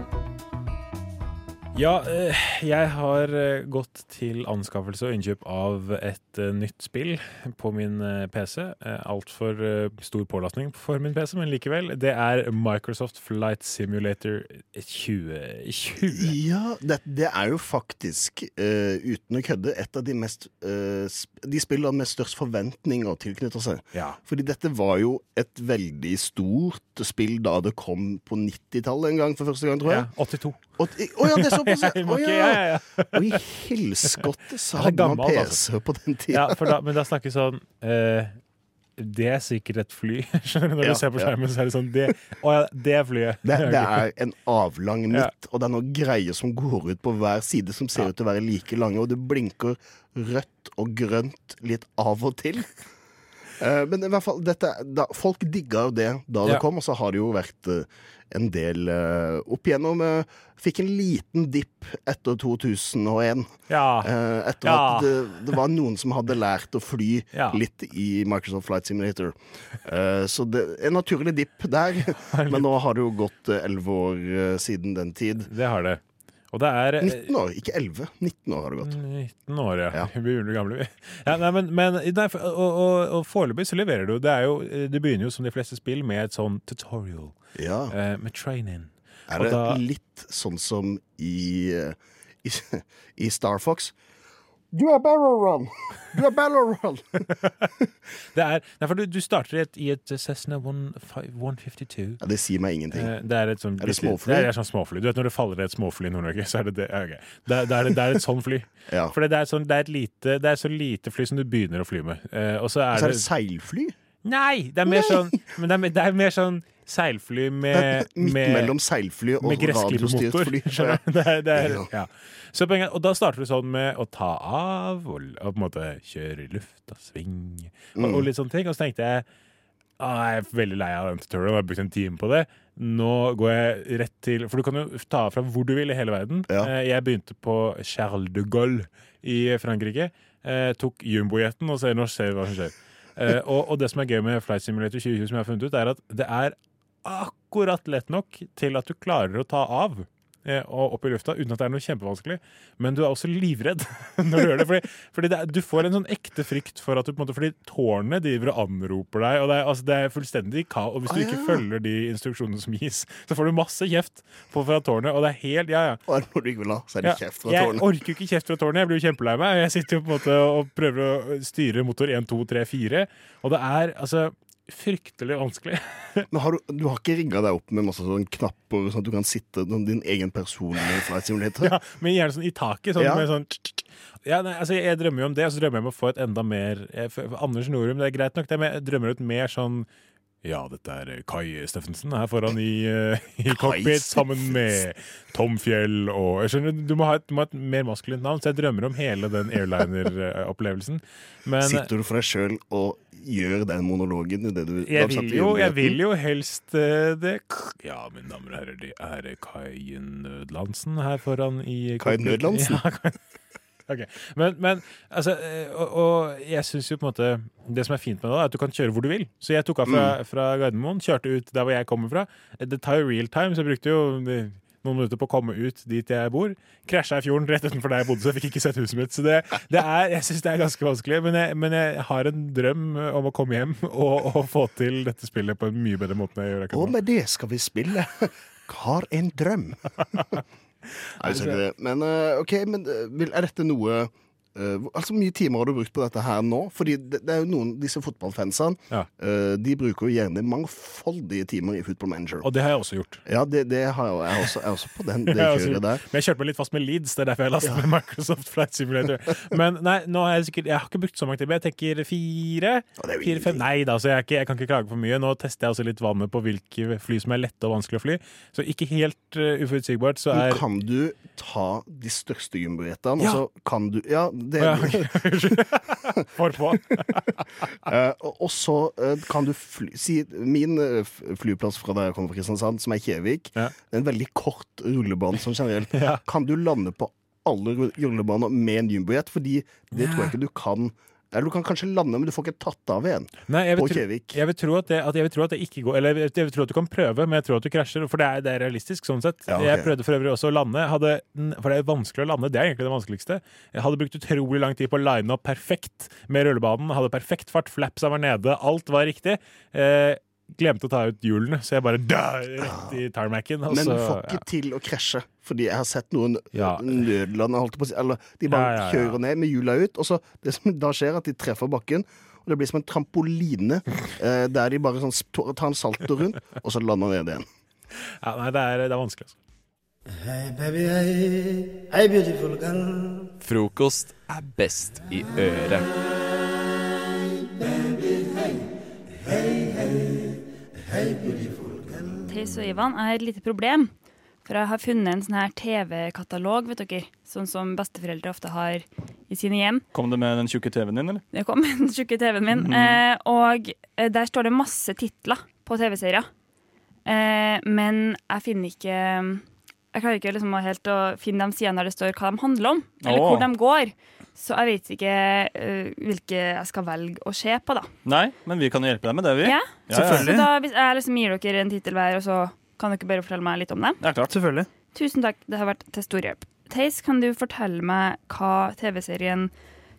Ja, eh, jeg har eh, gått til anskaffelse og innkjøp av et eh, nytt spill på min PC. Altfor stor pålastning for min PC, men likevel. Det er Microsoft Flight Simulator 2020. Ja, det, det er jo faktisk, uh, uten å kødde, et av de mest uh, De spillene med størst forventninger tilknytter seg. Ja. Fordi dette var jo et veldig stort spill da det kom på 90-tallet en gang for første gang, tror jeg. Ja, 82. Å ja, det er såpass! Må ja. Og i helskotte så Det er hadde man gammelt, PC altså. på den tida. Ja, for da, men da snakker vi sånn eh, Det er sikkert et fly. Når Ja, du ser på ja. skjermen, så er det sånn det, Å ja, det er flyet. Det, det er en avlang midt, og det er noen greier som går ut på hver side som ser ut til å være like lange, og det blinker rødt og grønt litt av og til. Eh, men i hvert fall, dette, da, folk digga jo det da det Ja. kom, og så har det jo vært eh, en del eh, opp igjennom. fikk en liten dipp etter 2001. Ja. Etter Ja. at det, det var noen som hadde lært å fly litt i Microsoft Flight Simulator. Så det en naturlig dipp der. Men nå har det jo gått elleve år siden den tid. Det har det. Er eh, 19 år, ikke 11. 19 år har det gått. 19 år, ja. Vi begynner gamle, vi. Ja, nei, men, men nei, og, og, og foreløpig så leverer du. Det, jo, det begynner jo som de fleste spill med et sånn tutorial. Ja. Eh, med training. Er det da- litt sånn som i, eh, i, i Star Fox? Du er Barrow Run! Du er Barrow Run! Det er, nei, for du, du starter i et, i et Cessna 152. Ja, det sier meg ingenting. Eh, Det er et sånn Er det småfly? Det er sånn småfly. Du vet når det faller et småfly i Nord-Norge, så er det det. ja, ok. Det, det, er, det er et sånn fly. Ja. For det er, sånn, det, er et lite, det er så lite fly som du begynner å fly med. Eh, og så er, Så er det det seilfly? Nei! Det er mer sånn, men det er, det er mer sånn seilfly med, Midt mellom seilfly og med radiostyrt fly. skjønner du? Det er, det er, Ja. Så poenget, og da starter du sånn med å ta av og, og på en måte kjøre i lufta, sving og, Mm. og litt sånne ting. Og så tenkte jeg ah, jeg er veldig lei av den tutorialen, jeg har brukt en time på det. Nå går jeg rett til For du kan jo ta av fra hvor du vil i hele verden. Ja. Jeg begynte på Charles de Gaulle i Frankrike. Eh, tok jumbojeten og ser, nå ser vi hva som skjer. Eh, og, og det som er gøy med Flight Simulator 2020, som jeg har funnet ut, er at det er akkurat lett nok til at du klarer å ta av. eh, Og opp i lufta uten at det er noe kjempevanskelig. Men du er også livredd når du gjør det. Fordi, fordi det er, du får en sånn ekte frykt for at du på en måte Fordi tårnet driver og anroper deg, og det er, altså, det er fullstendig kaos. Og hvis du Ah, ikke følger de instruksjonene som gis, så får du masse kjeft på, fra tårnet, og det er helt Ja, ja. Og når du ikke vil ha, så er det kjeft fra jeg orker jo ikke kjeft fra tårnet. Jeg blir jo kjempelei meg. Jeg sitter jo på en måte og prøver å styre motor 1, 2, 3, 4, og det er altså fryktelig vanskelig. Men har du, du har ikke rigga deg opp med masse sånn knapper, sånn at du kan sitte som din egen personlige flight simulator? Ja, men gjerne sånn i taket. Sånn Ja. med sånn ja, nei, altså Jeg drømmer jo om det, og så drømmer jeg om å få et enda mer for, Anders Norum, det er greit nok, det, men jeg drømmer ut mer sånn ja, dette er Kai Steffensen her foran i, eh, i cockpit sammen med Tom Fjell og jeg skjønner, Du må ha et, må ha et mer maskulint navn, så jeg drømmer om hele den airliner-opplevelsen. Sitter du for deg sjøl og gjør den monologen det du jeg vil, jo, jeg vil jo helst eh, det Ja, mine damer og herrer, det er Kai Nødlandsen her foran i cockpit. Kai Nødlandsen? Ja, Kai. Ok, Men, men altså, eh, og, og jeg syns jo på en måte Det som er fint med det, er at du kan kjøre hvor du vil. Så jeg tok av fra, Mm. fra Gardermoen, kjørte ut der hvor jeg kommer fra. Det tar jo real time, så jeg brukte jo eh, noen minutter på å komme ut dit jeg bor. Krasja i fjorden rett utenfor der jeg bodde, så jeg fikk ikke sett huset mitt. Så det, det er, jeg syns det er ganske vanskelig, men jeg, men jeg har en drøm om å komme hjem og, og få til dette spillet på en mye bedre måte enn jeg gjør akkurat Og med det skal vi spille Har en drøm. Nei, vi skal ikke det. Men eh, OK, men eh, vil- dette noe hvor- altså, mye timer har du brukt på dette her nå? Fordi det, det er jo noen, disse fotballfansene eh, De bruker jo gjerne mangfoldige timer i Football Manager. Og det har jeg også gjort. Ja, det, det har jeg, jeg, også, jeg også på den, det kjøret der. Men jeg kjørte meg litt fast med Leeds, det er derfor jeg lastet med Microsoft Flight Simulator. Men nei, nå har jeg sikkert Jeg har ikke brukt så mange timer. Jeg tenker fire. fire fem. Nei da, så jeg, ikke, jeg kan ikke klage for mye. Nå tester jeg også litt vannet på hvilke fly som er lette og vanskelig å fly. Så ikke helt uh, uforutsigbart, så Men er kan du ta de største jumbojetene, Ja. og så kan du Ja, det er ja. Eh, og, så uh, kan du fly Si min eh, flyplass fra der jeg kommer fra Kristiansand, som er Kjevik, det er en veldig kort rullebane sånn generelt. Kan du lande på alle ru- rullebaner med en jumbojet? Fordi det tror jeg ikke du kan. Eller du kan kanskje lande, men du får ikke tatt av igjen Nei, jeg på vil, tro, Kjevik. jeg vil tro at det, at jeg vil tro at det ikke går Eller jeg vil tro at du kan prøve, men jeg tror at du krasjer. For det er, det er realistisk, sånn sett. Ja, okay. Jeg prøvde for øvrig også å lande. Hadde, for det er vanskelig å lande. Det er egentlig det vanskeligste. Jeg hadde brukt utrolig lang tid på å line opp perfekt med rullebanen. Hadde perfekt fart, flapsa var nede, alt var riktig. Eh, glemte å ta ut hjulene, så jeg bare dør rett i tarmacen. Men du får ikke ja. til å krasje. Fordi jeg har sett noen Ja. nødlande, holdt på å si. Eller de bare Ja, ja, ja. kjører ned med hjula ut, og så det som da skjer, er at de treffer bakken. Og det blir som en trampoline, eh, der de bare sånn tar en salto rundt, og så lander ned igjen. Ja, nei, det er, det er vanskelig. Altså. Hey baby, hey, hey beautiful girl. Frokost er best i øret. Theis og Ivan jeg har et lite problem. For jeg har funnet en sånn her TV-katalog, vet dere. Sånn som besteforeldre ofte har i sine hjem. Kom det med den tjukke TV-en din, eller? Det kom med den tjukke TV-en min. Mhm. eh, og eh, der står det masse titler på TV-serier. Eh, men jeg finner ikke Jeg klarer ikke liksom helt å finne de sidene der det står hva de handler om, eller oh. hvor de går. Så jeg vet ikke uh, hvilke jeg skal velge å se på, da. Nei, men vi kan jo hjelpe deg med det, vi. Ja, Så da hvis jeg liksom gir dere en tittel hver, og så kan dere bare fortelle meg litt om det. Ja, klart. Selvfølgelig. Tusen takk, det har vært til stor hjelp. Theis, kan du fortelle meg hva TV-serien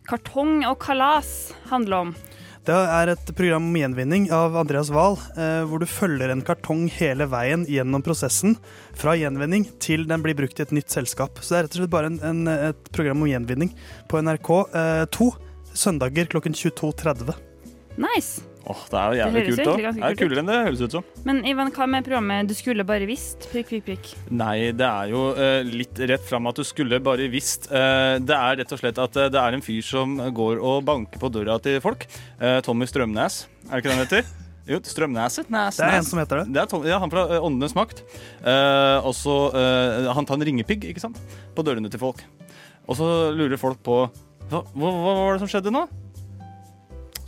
Kartong og kalas handler om? Det er et program om gjenvinning av Andreas Wahl, eh, hvor du følger en kartong hele veien gjennom prosessen, fra gjenvinning til den blir brukt i et nytt selskap. Så det er rett og slett bare en, en, et program om gjenvinning på NRK2, søndager klokken 22.30. Nice. Åh, det er jo jævlig kult, da. Det er kulere enn det høres ut som. Men Ivan, hva med programmet Du skulle bare visst? Prikk, prikk, prikk. Nei, det er jo uh, litt rett fram at du skulle bare visst. Uh, det er rett og slett at uh, det er en fyr som går og banker på døra til folk. Tommy Strømnes, er det ikke det han heter? Jo, Strømneset? Næs, Det er en som heter det. Det er Tom, ja, han fra Åndenes makt. Og så eh, Han tar en ringepigg, ikke sant? På dørene til folk. Og så lurer folk på Hva, hva, hva var det som skjedde nå?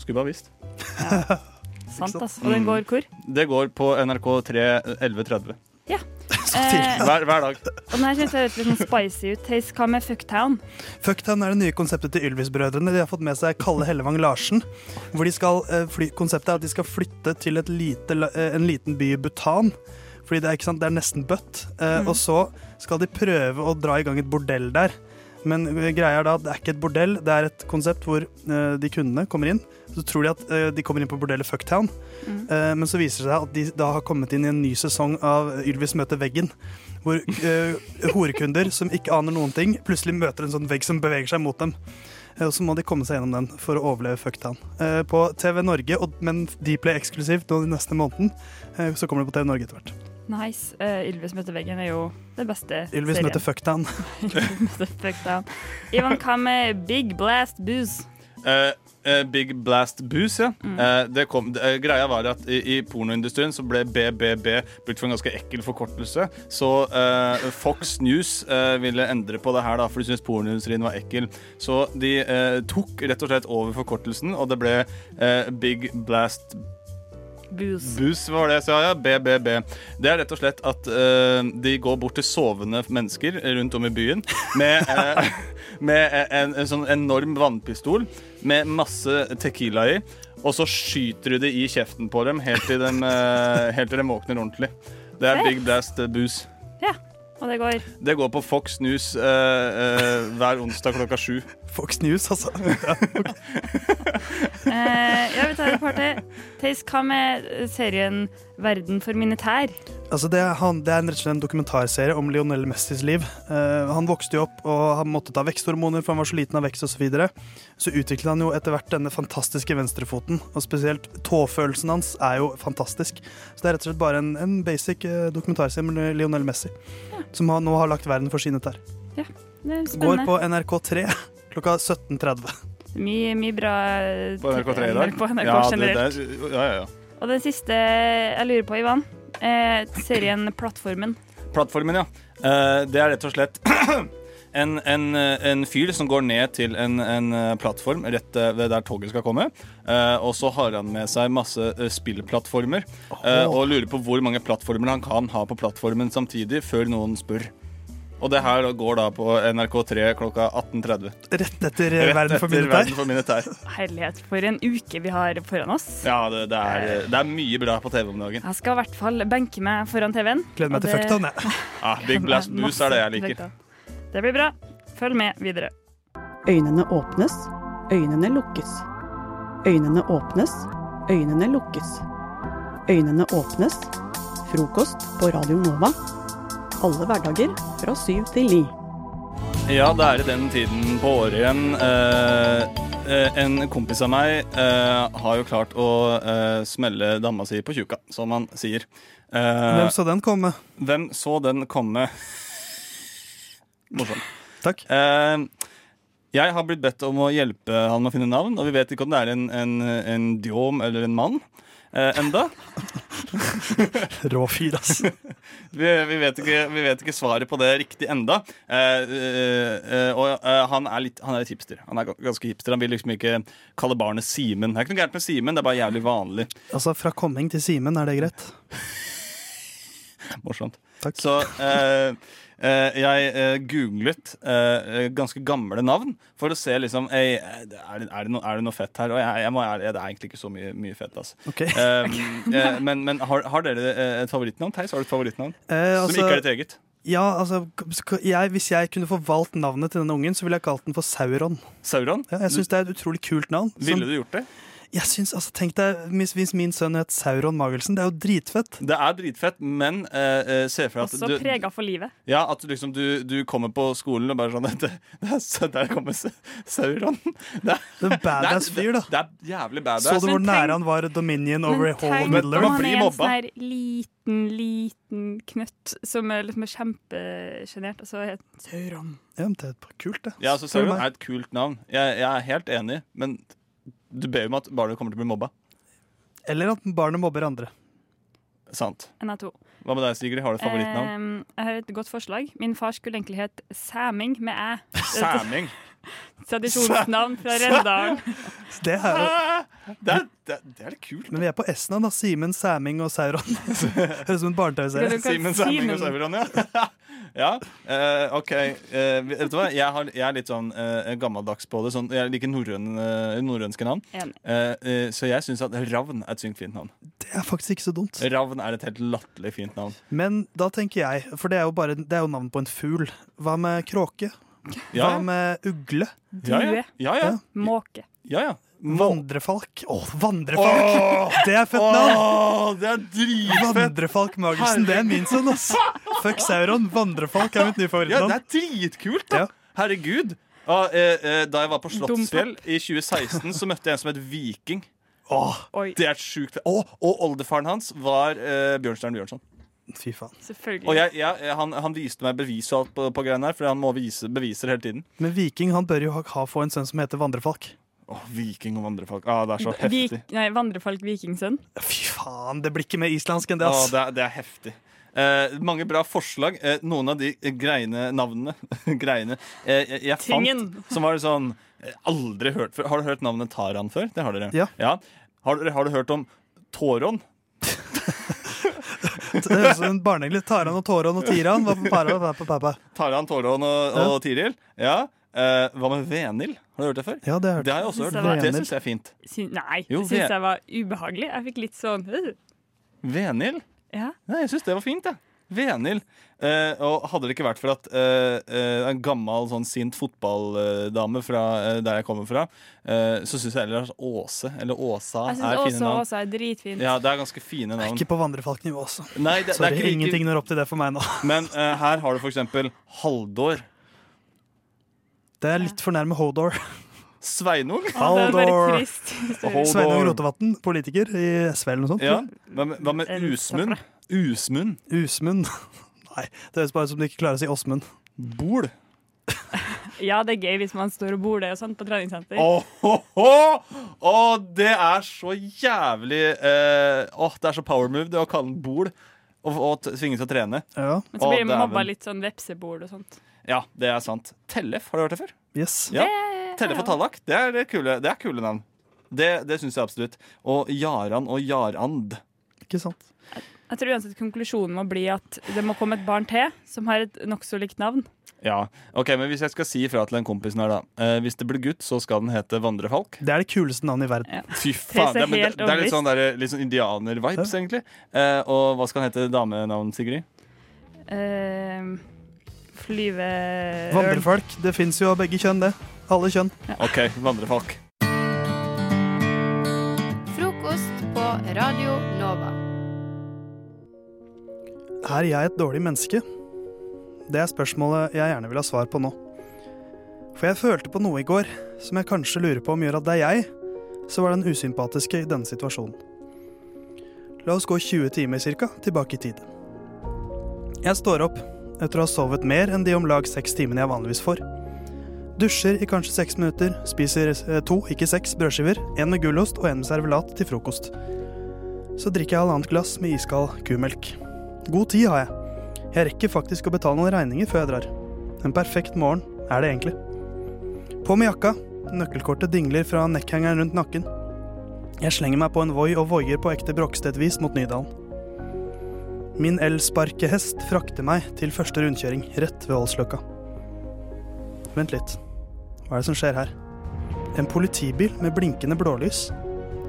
Skulle bare visst. Sant, altså. Og den går hvor? Det går på NRK3 11.30. Ja. Eh, Hver, hver dag. og den her synes jeg høres litt sånn spicy ut. Theis, hva med Fucktown? Fucktown er det nye konseptet til Ylvis-brødrene. De har fått med seg Kalle Hellevang Larsen. Hvor de skal, eh, fly, konseptet er at de skal flytte til et lite, eh, en liten by i Bhutan. Fordi det er, ikke sant, det er nesten bøtt. Eh, Mm. Og så skal de prøve å dra i gang et bordell der. Men greia er da at det er ikke et bordell, det er et konsept hvor eh, de kundene kommer inn. Så tror de at uh, de kommer inn på bordellet Fucktown. Mm. uh, men så viser det seg at de da har kommet inn i en ny sesong av Ylvis møter veggen. Hvor eh, horekunder som ikke aner noen ting, plutselig møter en sånn vegg som beveger seg mot dem. Og så må de komme seg gjennom den for å overleve Fucktown. Eh, på TV Norge, og, men Dplay eksklusivt nå den neste måneden. Eh, så kommer det på TV Norge etter hvert. Nice. Uh, Ylvis møter veggen er jo det beste Ylvis serien. møter møter Fucktown. Ivan, hva med Big Blast Booze? Eh, eh, Big Blast Booze, ja. Mm. Uh, det kom, uh, greia var at i, i pornoindustrien så ble BBB brukt for en ganske ekkel forkortelse. Så Fox News ville endre på det her, da, for de syntes pornoindustrien var ekkel. Så de tok rett og slett over forkortelsen, og det ble Big Blast Booze. Booze var det jeg sa, ja. BBB. Det er rett og slett at uh, de går bort til sovende mennesker rundt om i byen med, uh, med en, en sånn enorm vannpistol med masse tequila i. Og så skyter du det i kjeften på dem helt til de, eh, helt til de våkner ordentlig. Det er Big Blast eh, Booze. Ja, og det går. Det går på Fox News uh, uh, hver onsdag klokka sju. Fox News, altså. uh, ja, vi tar et par til. Theis, hva med serien Verden for mine tær. Altså det, han, det er en, rett og slett en dokumentarserie om Lionel Messis liv. Uh, han vokste jo opp og han måtte ta veksthormoner for han var så liten av vekst osv. Så, videre. så utviklet han jo etter hvert denne fantastiske venstrefoten. Og spesielt tåfølelsen hans er jo fantastisk. Så det er rett og slett bare en, en basic uh, dokumentarserie om Lionel Messi. Som han nå har lagt verden for sine tær. Ja, det er Går på NRK3 klokka 17.30. Mye, mye bra eh, På NRK3 i dag? På NRK Ja, det- det- ja, ja, ja. Og den siste jeg lurer på, Ivan. Eh, serien Plattformen. Plattformen, ja. Eh, det er rett og slett en, en, eh, en fyr som går ned til en, en eh, plattform rett eh, ved der toget skal komme. Eh, og så har han med seg masse spillplattformer eh, og lurer på hvor mange plattformer han kan ha på plattformen samtidig, før noen spør. Og det her går da på NRK3 klokka 18.30. Rett etter Verden for tær. Verden for mine tær. Herlighet, for en uke vi har foran oss. Ja, det, det, er, det er mye bra på TV om dagen. Jeg skal i hvert fall benke meg foran TV-en. Gleder meg til fuckdown, jeg. Ja, Big Blast Boost er det jeg liker. Det blir bra. Følg med videre. Øynene åpnes, øynene lukkes. Øynene åpnes, øynene lukkes. Øynene åpnes. Frokost på Radio Nova. Alle hverdager fra syv til ni. Ja, det er i den tiden på året igjen. Eh, eh, en kompis av meg eh, har jo klart å eh, smelle dama si på tjuka, som han sier. Eh, Hvem så den komme? Hvem så den komme? Morsom. Takk. Eh, jeg har blitt bedt om å hjelpe han med å finne navn, og vi vet ikke om det er en, en, en diom eller en mann. Eh, enda. Rå fyr, ass. vi, vi, vet ikke, vi vet ikke svaret på det riktig enda. Eh, eh, eh, og eh, han er litt Han er litt hipster. Han er ganske hipster. Han vil liksom ikke kalle barnet Simen. Det er ikke noe gærent med Simen, det er bare jævlig vanlig. Altså, fra komming til Simen, er det greit? Morsomt. Så eh, eh, jeg eh, googlet eh, ganske gamle navn for å se liksom ei, er, det, er, det noe, er det noe fett her? Og jeg, jeg må ærlig, det er egentlig ikke så mye, mye fett. Altså. Okay. Um, eh, men men har, har dere eh, et favorittnavn? Theis, har du et favorittnavn? Eh, Som altså- ikke er ditt eget? Ja, altså, jeg, Hvis jeg kunne få valgt navnet til denne ungen, så ville jeg kalt den for Sauron. Sauron? Ja, jeg syns det er et utrolig kult navn. Ville du gjort det? Jeg synes, altså, Tenk deg hvis, hvis min sønn het Sauron Magelsen. Det er jo dritfett. Det er dritfett, men eh, eh, se for deg at Også du prega for livet. ja, at du liksom du, du kommer på skolen og bare sånn det, det er, så Der kommer Sauron. Det er, Det er badass er- fyr, da. Det er jævlig badass. Så du hvor nære han var Dominion over Men Hall of tenk Middle han er en sånn her liten, liten knøtt som er liksom kjempesjenert, og så heter Sauron. Ja, det er kult, det. Ja, altså Sauron er et kult navn. Jeg, jeg er helt enig, men du ber om at barnet kommer til å bli mobba. Eller at barnet mobber andre. Sant. En av to. Hva med deg, Sigrid? Har du et favorittnavn? Eh, jeg har et godt forslag. Min far skulle egentlig hett Sæming med æ. Sæming? Tradisjonsnavn fra Rendalen. Det er jo det er, det, det er litt kult. Men vi er på S-navn, da. Simen, Sæming og Sauron. Høres ut som en barne-TV-serie. Simen Sæming og Sauron, ja. ja, eh, OK. eh, vet du hva? Jeg, har, jeg er litt sånn eh, gammeldags på det. Sånn, jeg liker norrøn, eh, norrønske navn. Enig. Eh, eh, så jeg syns at Ravn er et sykt fint navn. Det er faktisk ikke så dumt. Ravn er et helt latterlig fint navn. Men da tenker jeg, for det er jo bare Det er jo navn på en fugl. Hva med kråke? Ja, Hva med ugle? Ja, ja. Ja, ja. Måke. Ja, ja. Vandrefalk. Å, vandrefalk! Det er fett navn! Åh, det er dritfett! Vandrefalk Magelsen, det er min sønn, ass. Fuck Sauron. Vandrefalk er mitt nye Ja, det er dritkult, da! Herregud. Ah, eh, eh, da jeg var på Slottsfjell i 2016, så møtte jeg en som het Viking. Det er sjukt Åh, og oldefaren hans var eh, Bjørnstjerne Bjørnson. Fy faen. Selvfølgelig. Og jeg, jeg, han, han viste meg bevis og alt på, på greiene her, for han må vise beviser hele tiden. Men Viking han bør jo ha, ha få en sønn som heter Vandrefalk. Åh, Viking og vandrefolk. Ah, det er så heftig. Vik, nei, Vandrefalk Vikingsønn. Fy faen, det blir ikke mer islandsk enn det, Åh, ass. det, er, det er heftig. Eh, mange bra forslag. Eh, noen av de greiene navnene Greiene eh, jeg, jeg Tingen. fant som var sånn eh, Aldri hørt før. Har du hørt navnet Taran før? Det har dere. Ja. Har, har du hørt om Tåron? Det høres ut som en barneengel. Taran og Tåron og Tiran. Hva på para, hva pappa? Taran, Tåron og, og Tiril? Ja. Eh, hva med Venil? Har du hørt det før? Ja, det har hørt. Det har jeg også hørt. Synes jeg var- Det syns jeg er fint. Syn... nei, Jo, det syns jeg var ubehagelig. Jeg fikk litt sånn øh. Venil? Ja. Nei, jeg syns det var fint, jeg. Venhild. Eh, og hadde det ikke vært for at eh, eh, en gammel sånn sint fotballdame fra eh, der jeg kommer fra, eh, så syns jeg heller at Åse eller Åsa Jeg er fine navn. Åsa er dritfint. Ja, det er ganske fine navn. Ikke på vandrefalknivå også. Nei, det, det Sorry, er ikke ingenting når opp til det for meg nå. Men eh, her har du for eksempel Haldor. Det er litt for nærme Hodor. Sveinung. Haldor. Sveinung Rotevatn, politiker i SV eller noe sånt. Ja. Hva med, hva med Usmund? Usmund? Usmund? Nei, det høres bare ut som du ikke klarer å si Åsmund. Bol? Ja, det er gøy hvis man står og bor der og sånt på treningssenter. Åh, oh, oh, oh, det er så jævlig eh, Åh, Det er så power move det å kalle den bol og, og t- til å trene. Ja. Men så blir det mobba litt sånn vepsebol og sånt. Ja, det er sant. Tellef, har du hørt det før? Yes. Ja. Tellef for Tallak. Det er kule, det er kule navn. Det, det syns jeg absolutt. Og Jaran og Jarand. Ikke sant? Jeg tror uansett konklusjonen må bli at det må komme et barn til som har et nokså likt navn. Ja, ok, men Hvis jeg skal si ifra til den kompisen her, da. Eh, hvis det blir gutt, så skal den hete Vandrefalk. Det er det kuleste navnet i verden. Fy faen, det, det, det er litt sånn, der, litt sånn indianer-vibes, egentlig. Eh, og hva skal den hete damenavn, Sigrid? Eh, flyve... Vandrefolk. Det fins jo av begge kjønn, det. Alle kjønn. OK, vandrefolk. Frokost på Radio Nova. Er jeg et dårlig menneske? Det er spørsmålet jeg gjerne vil ha svar på nå. For jeg følte på noe i går som jeg kanskje lurer på om gjør at det er jeg som var den usympatiske i denne situasjonen. La oss gå 20 timer cirka tilbake i tid. Jeg står opp etter å ha sovet mer enn de om lag seks timene jeg vanligvis får. Dusjer i kanskje seks minutter, spiser eh, to, ikke seks, brødskiver, en med gulost og en med servelat til frokost. Så drikker jeg halvannet glass med iskald kumelk. God tid har jeg. Jeg rekker faktisk å betale noen regninger før jeg drar. En perfekt morgen er det egentlig. På med jakka. Nøkkelkortet dingler fra nekkhengeren rundt nakken. Jeg slenger meg på en Voi og voier på ekte Brokstedt-vis mot Nydalen. Min elsparkehest frakter meg til første rundkjøring, rett ved Ålsløkka. Vent litt. Hva er det som skjer her? En politibil med blinkende blålys,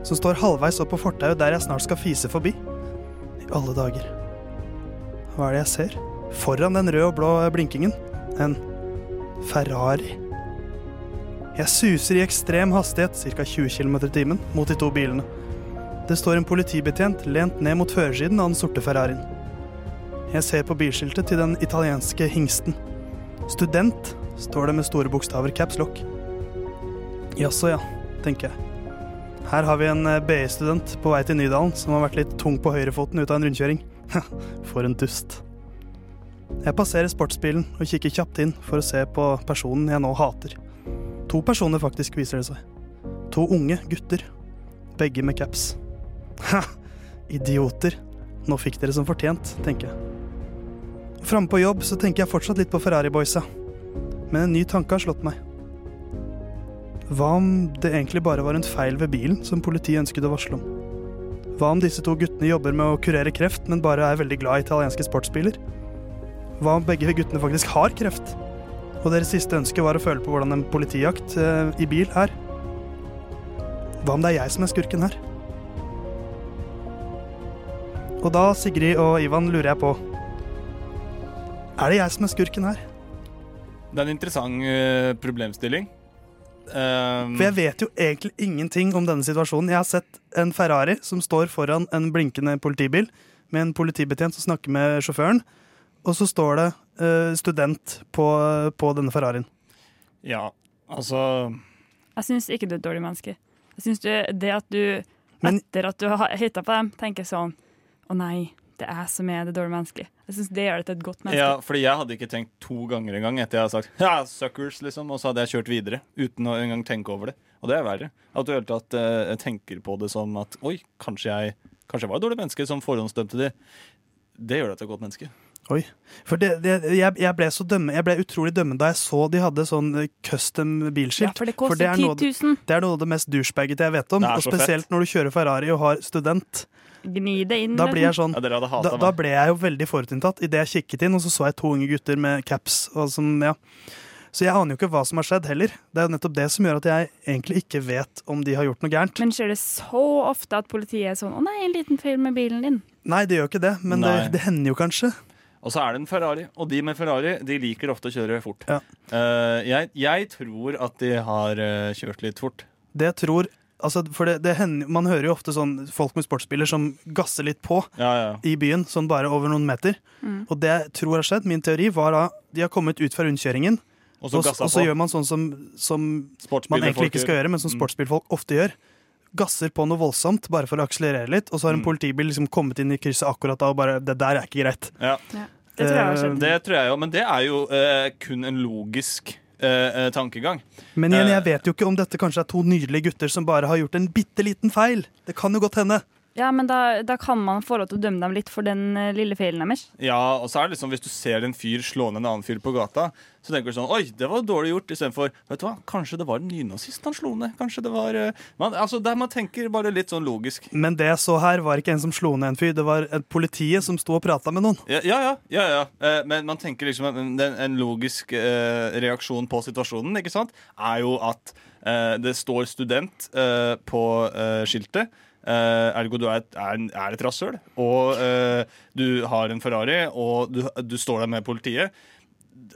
som står halvveis opp på fortauet der jeg snart skal fise forbi. I alle dager. Hva er det jeg ser? Foran den røde og blå blinkingen. En Ferrari. Jeg suser i ekstrem hastighet, ca. 20 km i timen, mot de to bilene. Det står en politibetjent lent ned mot førersiden av den sorte Ferrarien. Jeg ser på bilskiltet til den italienske hingsten. Student, står det med store bokstaver caps lock. Jaså ja, tenker jeg. Her har vi en eh, BI-student på vei til Nydalen som har vært litt tung på høyrefoten ut av en rundkjøring. For en dust. Jeg passerer sportsbilen og kikker kjapt inn for å se på personen jeg nå hater. To personer faktisk, viser det seg. To unge gutter. Begge med caps. Ha! Idioter. Nå fikk dere som fortjent, tenker jeg. Framme på jobb så tenker jeg fortsatt litt på Ferrari-boysa. Men en ny tanke har slått meg. Hva om det egentlig bare var en feil ved bilen som politiet ønsket å varsle om? Hva om disse to guttene jobber med å kurere kreft, men bare er veldig glad i italienske sportsbiler? Hva om begge guttene faktisk har kreft? Og deres siste ønske var å føle på hvordan en politijakt eh, i bil er? Hva om det er jeg som er skurken her? Og da, Sigrid og Ivan, lurer jeg på Er det jeg som er skurken her? Det er en interessant uh, problemstilling. Um, For jeg vet jo egentlig ingenting om denne situasjonen. Jeg har sett en Ferrari som står foran en blinkende politibil, med en politibetjent som snakker med sjåføren, og så står det uh, student på, på denne Ferrarien. Ja, altså Jeg syns ikke du er et dårlig menneske. Jeg syns det at du, etter at du har hitta på dem, tenker sånn Å nei, det er jeg som er det dårlige mennesket. Jeg synes det gjør det til et godt menneske. Ja, fordi jeg hadde ikke tenkt to ganger engang etter jeg hadde sagt ja, suckers, liksom, og så hadde jeg kjørt videre uten å engang tenke over det. Og det er verre. At du i hele tatt uh, tenker på det som at oi, kanskje jeg, kanskje jeg var et dårlig menneske som forhåndsdømte de. Det gjør deg til et godt menneske. Oi. For det, det, jeg, jeg ble så dømme, jeg ble utrolig dømmende da jeg så de hadde sånn eh, custom bilskilt. Ja, for det koster er noe, 10 000. det er noe av det mest douchebagete jeg vet om. Og spesielt spesielt når du kjører Ferrari og har student. Gni det inn. Da blir jeg liksom. sånn Ja, da, da ble jeg jo veldig forutinntatt idet jeg kikket inn, og så så jeg to unge gutter med caps. Og som, ja. Så jeg aner jo ikke hva som har skjedd heller. Det er jo nettopp det som gjør at jeg egentlig ikke vet om de har gjort noe gærent. Men skjer det så ofte at politiet er sånn Å nei, en liten feil med bilen din. Nei, det gjør ikke det, men det, det hender jo kanskje. Og så er det en Ferrari, og de med Ferrari de liker ofte å kjøre fort. Eh, jeg, jeg tror at de har eh, kjørt litt fort. Det tror altså, For det, det hender, Man hører jo ofte sånn folk med sportsbiler som gasser litt på Ja, ja. i byen, sånn bare over noen meter. Mm. Og det jeg tror har skjedd, min teori, var da de har kommet ut fra rundkjøringen, Og så og, og så gjør man sånn som, som man egentlig ikke skal gjøre, men som Mm. sportsbilfolk ofte gjør. Gasser på noe voldsomt bare for å akselerere litt, og så har en Mm. politibil liksom kommet inn i krysset akkurat da og bare Det der er ikke greit. Ja. Det tror skjedd. Det tror jeg jo, men det er jo eh, kun en logisk eh, eh, tankegang. Men igjen, Eh, jeg vet jo ikke om dette kanskje er to nydelige gutter som bare har gjort en bitte liten feil. Det kan jo godt hende. Ja, men da, da kan man få lov til å dømme dem litt for den eh, lille feilen deres. Ja, og så er det liksom Hvis du ser en fyr slå ned en annen fyr på gata, så tenker du sånn Oi, det var dårlig gjort. Istedenfor Vet du hva, kanskje det var en nynazist han slo ned. Kanskje det var eh, man, Altså, der man tenker bare litt sånn logisk. Men det jeg så her, var ikke en som slo ned en fyr, det var politiet som sto og prata med noen. Ja, ja, ja. ja, ja. Eh, men man tenker liksom en, en logisk eh, reaksjon på situasjonen ikke sant, er jo at eh, det står student eh, på eh, skiltet. Eh, ergo du er et, er, er et rasshøl, og eh, du har en Ferrari, og du, du står der med politiet.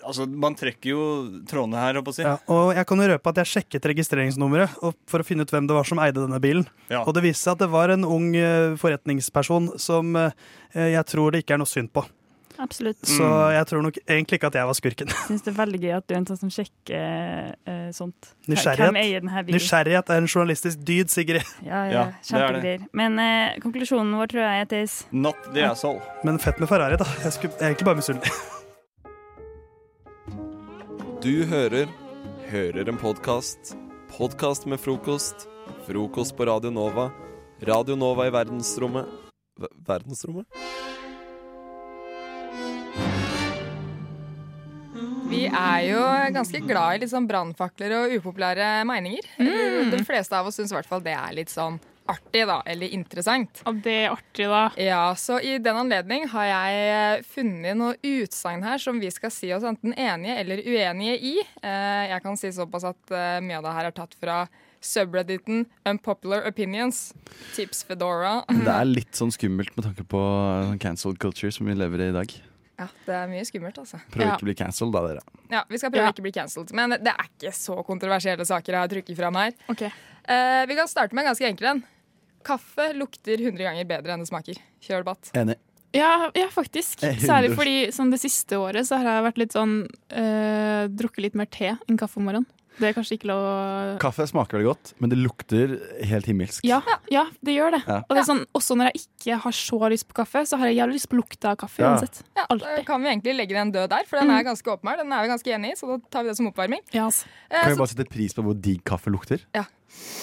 Altså, Man trekker jo trådene her, å si. Ja, og jeg kan jo røpe at jeg sjekket registreringsnummeret for å finne ut hvem det var som eide denne bilen. Ja. Og det viste seg at det var en ung eh, forretningsperson som jeg tror det ikke er noe synd på. Absolutt. Så jeg tror nok egentlig ikke at jeg var skurken. Jeg syns det er veldig gøy at du er en sånn som sjekker uh, sånt. Hvem Nysgjerrighet, eier denne bilen? Nysgjerrighet er en journalistisk dyd, Sigrid. Ja, ja, kjempegreier. Men uh, konklusjonen vår tror jeg er Theis. Not the asshole. Men fett med Ferrari, da. Jeg, skulle, jeg er egentlig bare misunnelig. Du hører Hører en podkast. Podkast med frokost. Frokost på Radio Nova. Radio Nova i verdensrommet V Verdensrommet? Vi er jo ganske glad i litt sånn brannfakler og upopulære meninger. Mm. De fleste av oss syns i hvert fall det er litt sånn artig, da. Eller interessant. Og det er artig, da. Ja, så i den anledning har jeg funnet noe utsagn her som vi skal si oss enten enige eller uenige i. Eh, Jeg kan si såpass at eh, mye av det her er tatt fra subredditen Unpopular Opinions. Tips Fedora. Det er litt sånn skummelt med tanke på cancelled culture som vi lever i i dag. Ja, det er mye skummelt, altså. Prøv ikke å bli cancelled, da, dere. Ja, Vi skal prøve å ikke bli cancelled. Men det er ikke så kontroversielle saker jeg har trukket fram her. Eh, vi kan starte med en ganske enkel en. Kaffe lukter 100 ganger bedre enn det smaker. Kjør debatt. Enig. Ja, ja, faktisk. Eh, Særlig fordi sånn, det siste året så har jeg vært litt sånn eh, Drukket litt mer te enn kaffe om morgenen. Det er kanskje ikke lov å Kaffe smaker veldig godt, men det lukter helt himmelsk. ja, ja, det gjør det. Ja. Og det er sånn, også når jeg ikke har så lyst på kaffe, så har jeg jævlig lyst på lukta av kaffe Ja. uansett. Ja, Da kan vi egentlig legge den død der, for den er ganske åpenbar. Den er vi ganske enig i, så da tar vi det som oppvarming. Yes. Eh, Kan vi bare sette pris på hvor digg kaffe lukter? Ja.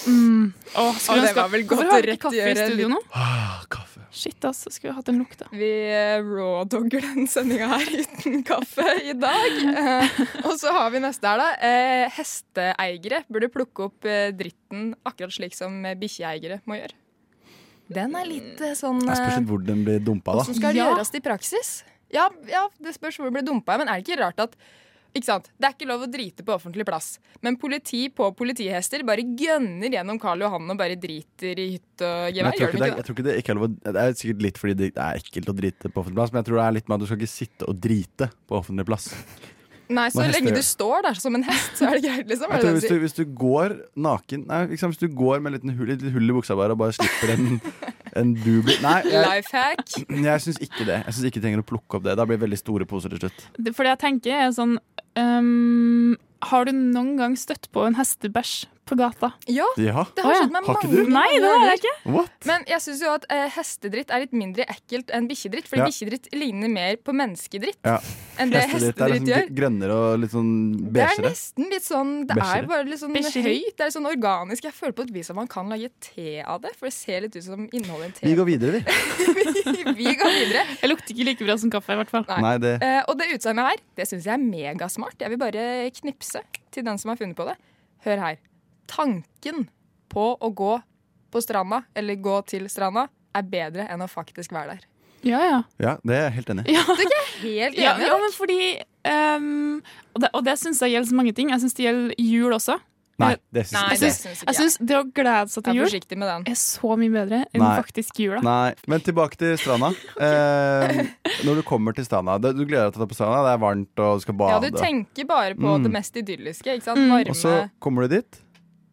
Mm. Åh, skulle det var vel godt å kaffe studio nå? litt- Ah, Shit, ass. Skulle vi hatt en lukt, da. Vi eh, rawdogger den sendinga her uten kaffe i dag. Eh, og så har vi neste her, da. Eh, hesteeiere burde plukke opp eh, dritten akkurat slik som eh, bikkjeeiere må gjøre. Den er litt eh, sånn Jeg spørs litt hvor den blir dumpa, da. Hvordan skal det Ja. gjøres i praksis? Ja, ja, det spørs hvor den blir dumpa. Men er det ikke rart at ikke sant? Det er ikke lov å drite på offentlig plass. Men politi på politihester bare gønner gjennom Karl Johan og bare driter i hytte og gevær. jeg, tror Gjør ikke de det, jeg tror ikke det ikke er lov å Det er sikkert litt fordi det er ekkelt å drite på offentlig plass, men jeg tror det er litt med at du skal ikke sitte og drite på offentlig plass. Nei, så lenge du står der som en hest, så er det greit, liksom. Jeg tror hvis, du du, hvis du går naken Nei, liksom, hvis du går med en liten hull, et lite hull i buksa bare og bare slipper en, en bubel Nei, jeg, jeg syns ikke det. Jeg syns ikke du trenger å plukke opp det. Da blir det veldig store poser til slutt. Det, for det jeg tenker er sånn ehm, Har du noen gang støtt på en hestebæsj på gata? Ja, Ja. det har skjedd meg Har mange ganger. Nei, det har jeg ikke. What? Men jeg syns jo at eh, hestedritt er litt mindre ekkelt enn bikkjedritt. Fordi Ja. bikkjedritt ligner mer på menneskedritt Ja. enn det Hestedritt er hestedritt liksom gjør. grønnere og litt sånn Det er nesten litt sånn Det Beigere. er bare litt sånn Beigere. høyt. Det er sånn organisk. Jeg føler på et vis at man kan lage te av det, for det ser litt ut som innholdet i en te. Vi går videre, vi. Vi går videre. Jeg lukter ikke like bra som kaffe, i hvert fall. Nei. Nei, det Eh, og det utsagnet her, det syns jeg er megasmart. Jeg vil bare knipse til den som har funnet på det. Hør her. Tanken på å gå på stranda, eller gå til stranda, er bedre enn å faktisk være der. Ja, ja. Ja, det er jeg helt enig i. Ja. Du er ikke helt enig? Ja, ja men fordi um, Og det, og det syns jeg gjelder så mange ting. Jeg syns det gjelder jul også. Nei, det syns ikke jeg. synes, ikke Jeg syns det å glede seg til jul forsiktig med den. er så mye bedre enn Nei. faktisk jula. Nei, men tilbake til stranda. Eh, når du kommer til stranda Du gleder deg til å ta på stranda, det er varmt og du skal bade. Ja, du tenker bare på Mm. det mest idylliske. ikke sant? Mm. Varme. Og så kommer du dit,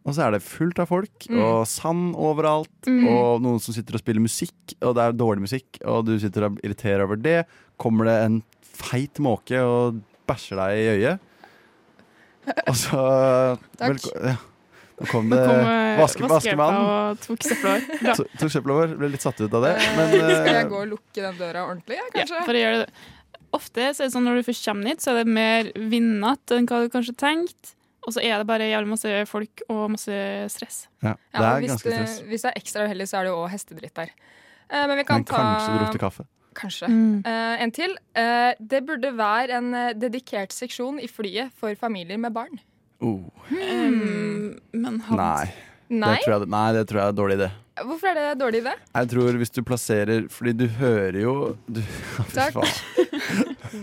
og så er det fullt av folk, Mm. og sand overalt, Mm. og noen som sitter og spiller musikk, og det er dårlig musikk, og du sitter og irriterer over det. Kommer det en feit måke og bæsjer deg i øyet. Og så Takk. ja. Nå kom det eh, vaske, vaskemann. og tok søpla vår. Tok. Ble litt satt ut av det. Men Skal eh, jeg gå og lukke den døra ordentlig, ja, kanskje? Ja, for å gjøre det. Ofte så er det sånn når du først kommer hit, så er det mer vindete enn hva du kanskje tenkte. Og så er det bare jævlig masse folk og masse stress. ja, det er ja, hvis, ganske det, stress. hvis det er ekstra uheldig, så er det jo òg hestedritt der. Uh, men vi kan Men ta kanskje du lukter kaffe. Kanskje. Mm. Uh, en til. Uh, det burde være en dedikert seksjon i flyet for familier med barn. Oh. Um, men han Nei. Nei? Det jeg, nei, det tror jeg er dårlig idé. Hvorfor er det dårlig idé? Jeg tror hvis du plasserer Fordi du hører jo du, Takk.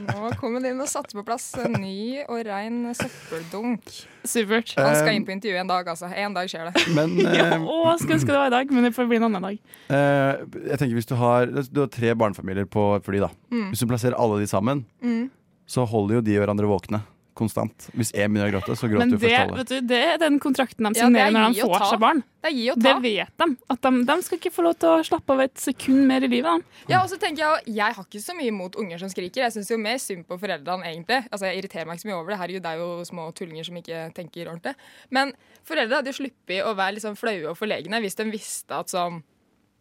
Nå kommer det inn og satte på plass en ny og rein søppeldunk. Supert. Han skal Um, inn på intervju en dag, altså. En dag skjer det. Men ja, eh, Å, skulle ønske det var i dag, men det får bli en annen dag. eh, jeg tenker hvis du har Du har tre barnefamilier på et fly, da. Mm. Hvis du plasserer alle de sammen, Mm. så holder jo de hverandre våkne konstant. Hvis jeg begynner å gråte, så gråter Men det, først alle. vet det er den kontrakten de Ja, er signerer når de får seg barn. Det er gi og Det vet de. At de, de skal ikke få lov til å slappe av et sekund mer i livet. Da. Ja, og så tenker Jeg jeg har ikke så mye imot unger som skriker. Jeg syns jo mer synd på foreldrene, egentlig. Altså, Jeg irriterer meg ikke så mye over det. Herregud, det er jo små tullinger som ikke tenker ordentlig. Men foreldre hadde jo sluppet å være liksom flaue og forlegne hvis de visste at sånn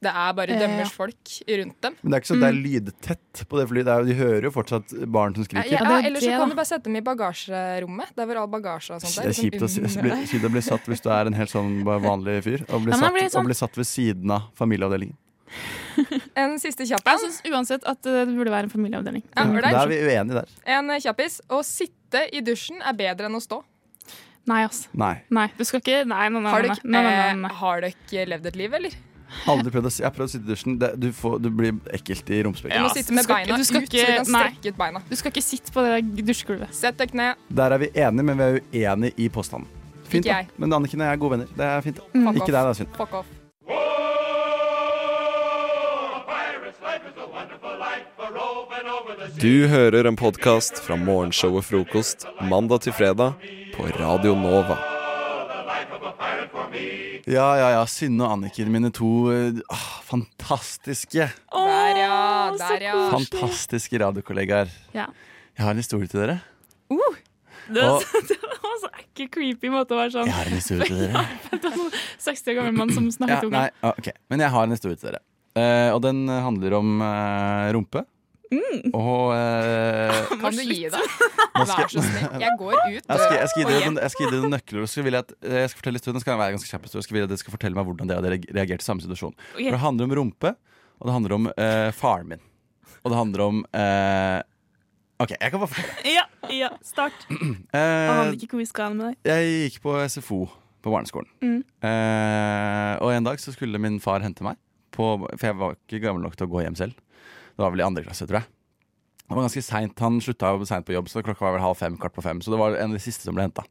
det er bare Eh, dømmers folk rundt dem. Men det er ikke sånn at det er lydtett på det flyet. Er, de hører jo fortsatt barn som skriker. ja, ja, er Eller så kan du bare sette dem i bagasjerommet. Der hvor all bagasje og sånt Det er kjipt å, si- bli, under kjipt å bli satt hvis du er en helt sånn vanlig fyr. Og bli, Ja, satt, sånn- og bli satt ved siden av familieavdelingen. En siste kjapp Jeg syns uansett at eh, det burde være en familieavdeling. Ja, Da er vi uenige der. En kjappis. Å sitte i dusjen er bedre enn å stå. Nei, ass. Nei. Nei, du skal ikke Nei, nei, nei. Nei, nei, nei, nei, nei. eh, har dere levd et liv, eller? Aldri prøvd å, si- jeg har prøvd å sitte i dusjen. Det, du, får, du blir ekkelt i Du må sitte med beina du skal ut, så du kan strekke ut beina. Du skal ikke sitte på det dusjgulvet. Sett deg ned. Der er vi enige, men vi er uenige i påstanden. Fint, Ikke da. Men Anniken og jeg er gode venner. Det er fint. Mm. Fuck Ikke deg, det er synd. Fuck off. Du hører en podkast fra morgenshow og Frokost mandag til fredag på Radio Nova. Ja, ja, ja. Synne og Anniken, mine to eh, ah, fantastiske Der, ja. Der, ja. Fantastiske radiokollegaer. Ja. Jeg har en historie til dere. Det, Og- det var så ekkel, creepy måte å være sånn Jeg har en historie til dere. Sånn 60 år gammel mann som Ja, snakker ja, to ganger. Okay. Men jeg har en historie til dere. Uh, og den handler om uh, rumpe. Mm. Og eh, Kan du gi deg? Vær så snill. Jeg går ut. Jeg skal, jeg skal gi og dere jeg skal gi dere noen nøkler. og skal vil jeg, at, eh, jeg skal fortelle historien, skal være ganske kjapp. Jeg skal vil at dere skal fortelle meg hvordan dere hadde reagert i samme situasjon. Okay. For Det handler om rumpe, og det handler om eh, faren min. Og det handler om eh, OK, jeg kan bare fortelle. Ja, ja, start. Eh, aner ikke hvor vi skal med deg. jeg gikk på SFO på barneskolen. Mm. Eh, og en dag så skulle min far hente meg, på, for jeg var ikke gammel nok til å gå hjem selv. Det var vel i andre klasse, tror jeg. Det var ganske sent, Han slutta seint på jobb, så klokka var vel halv fem, kvart på fem. Så det var en av de siste som ble henta.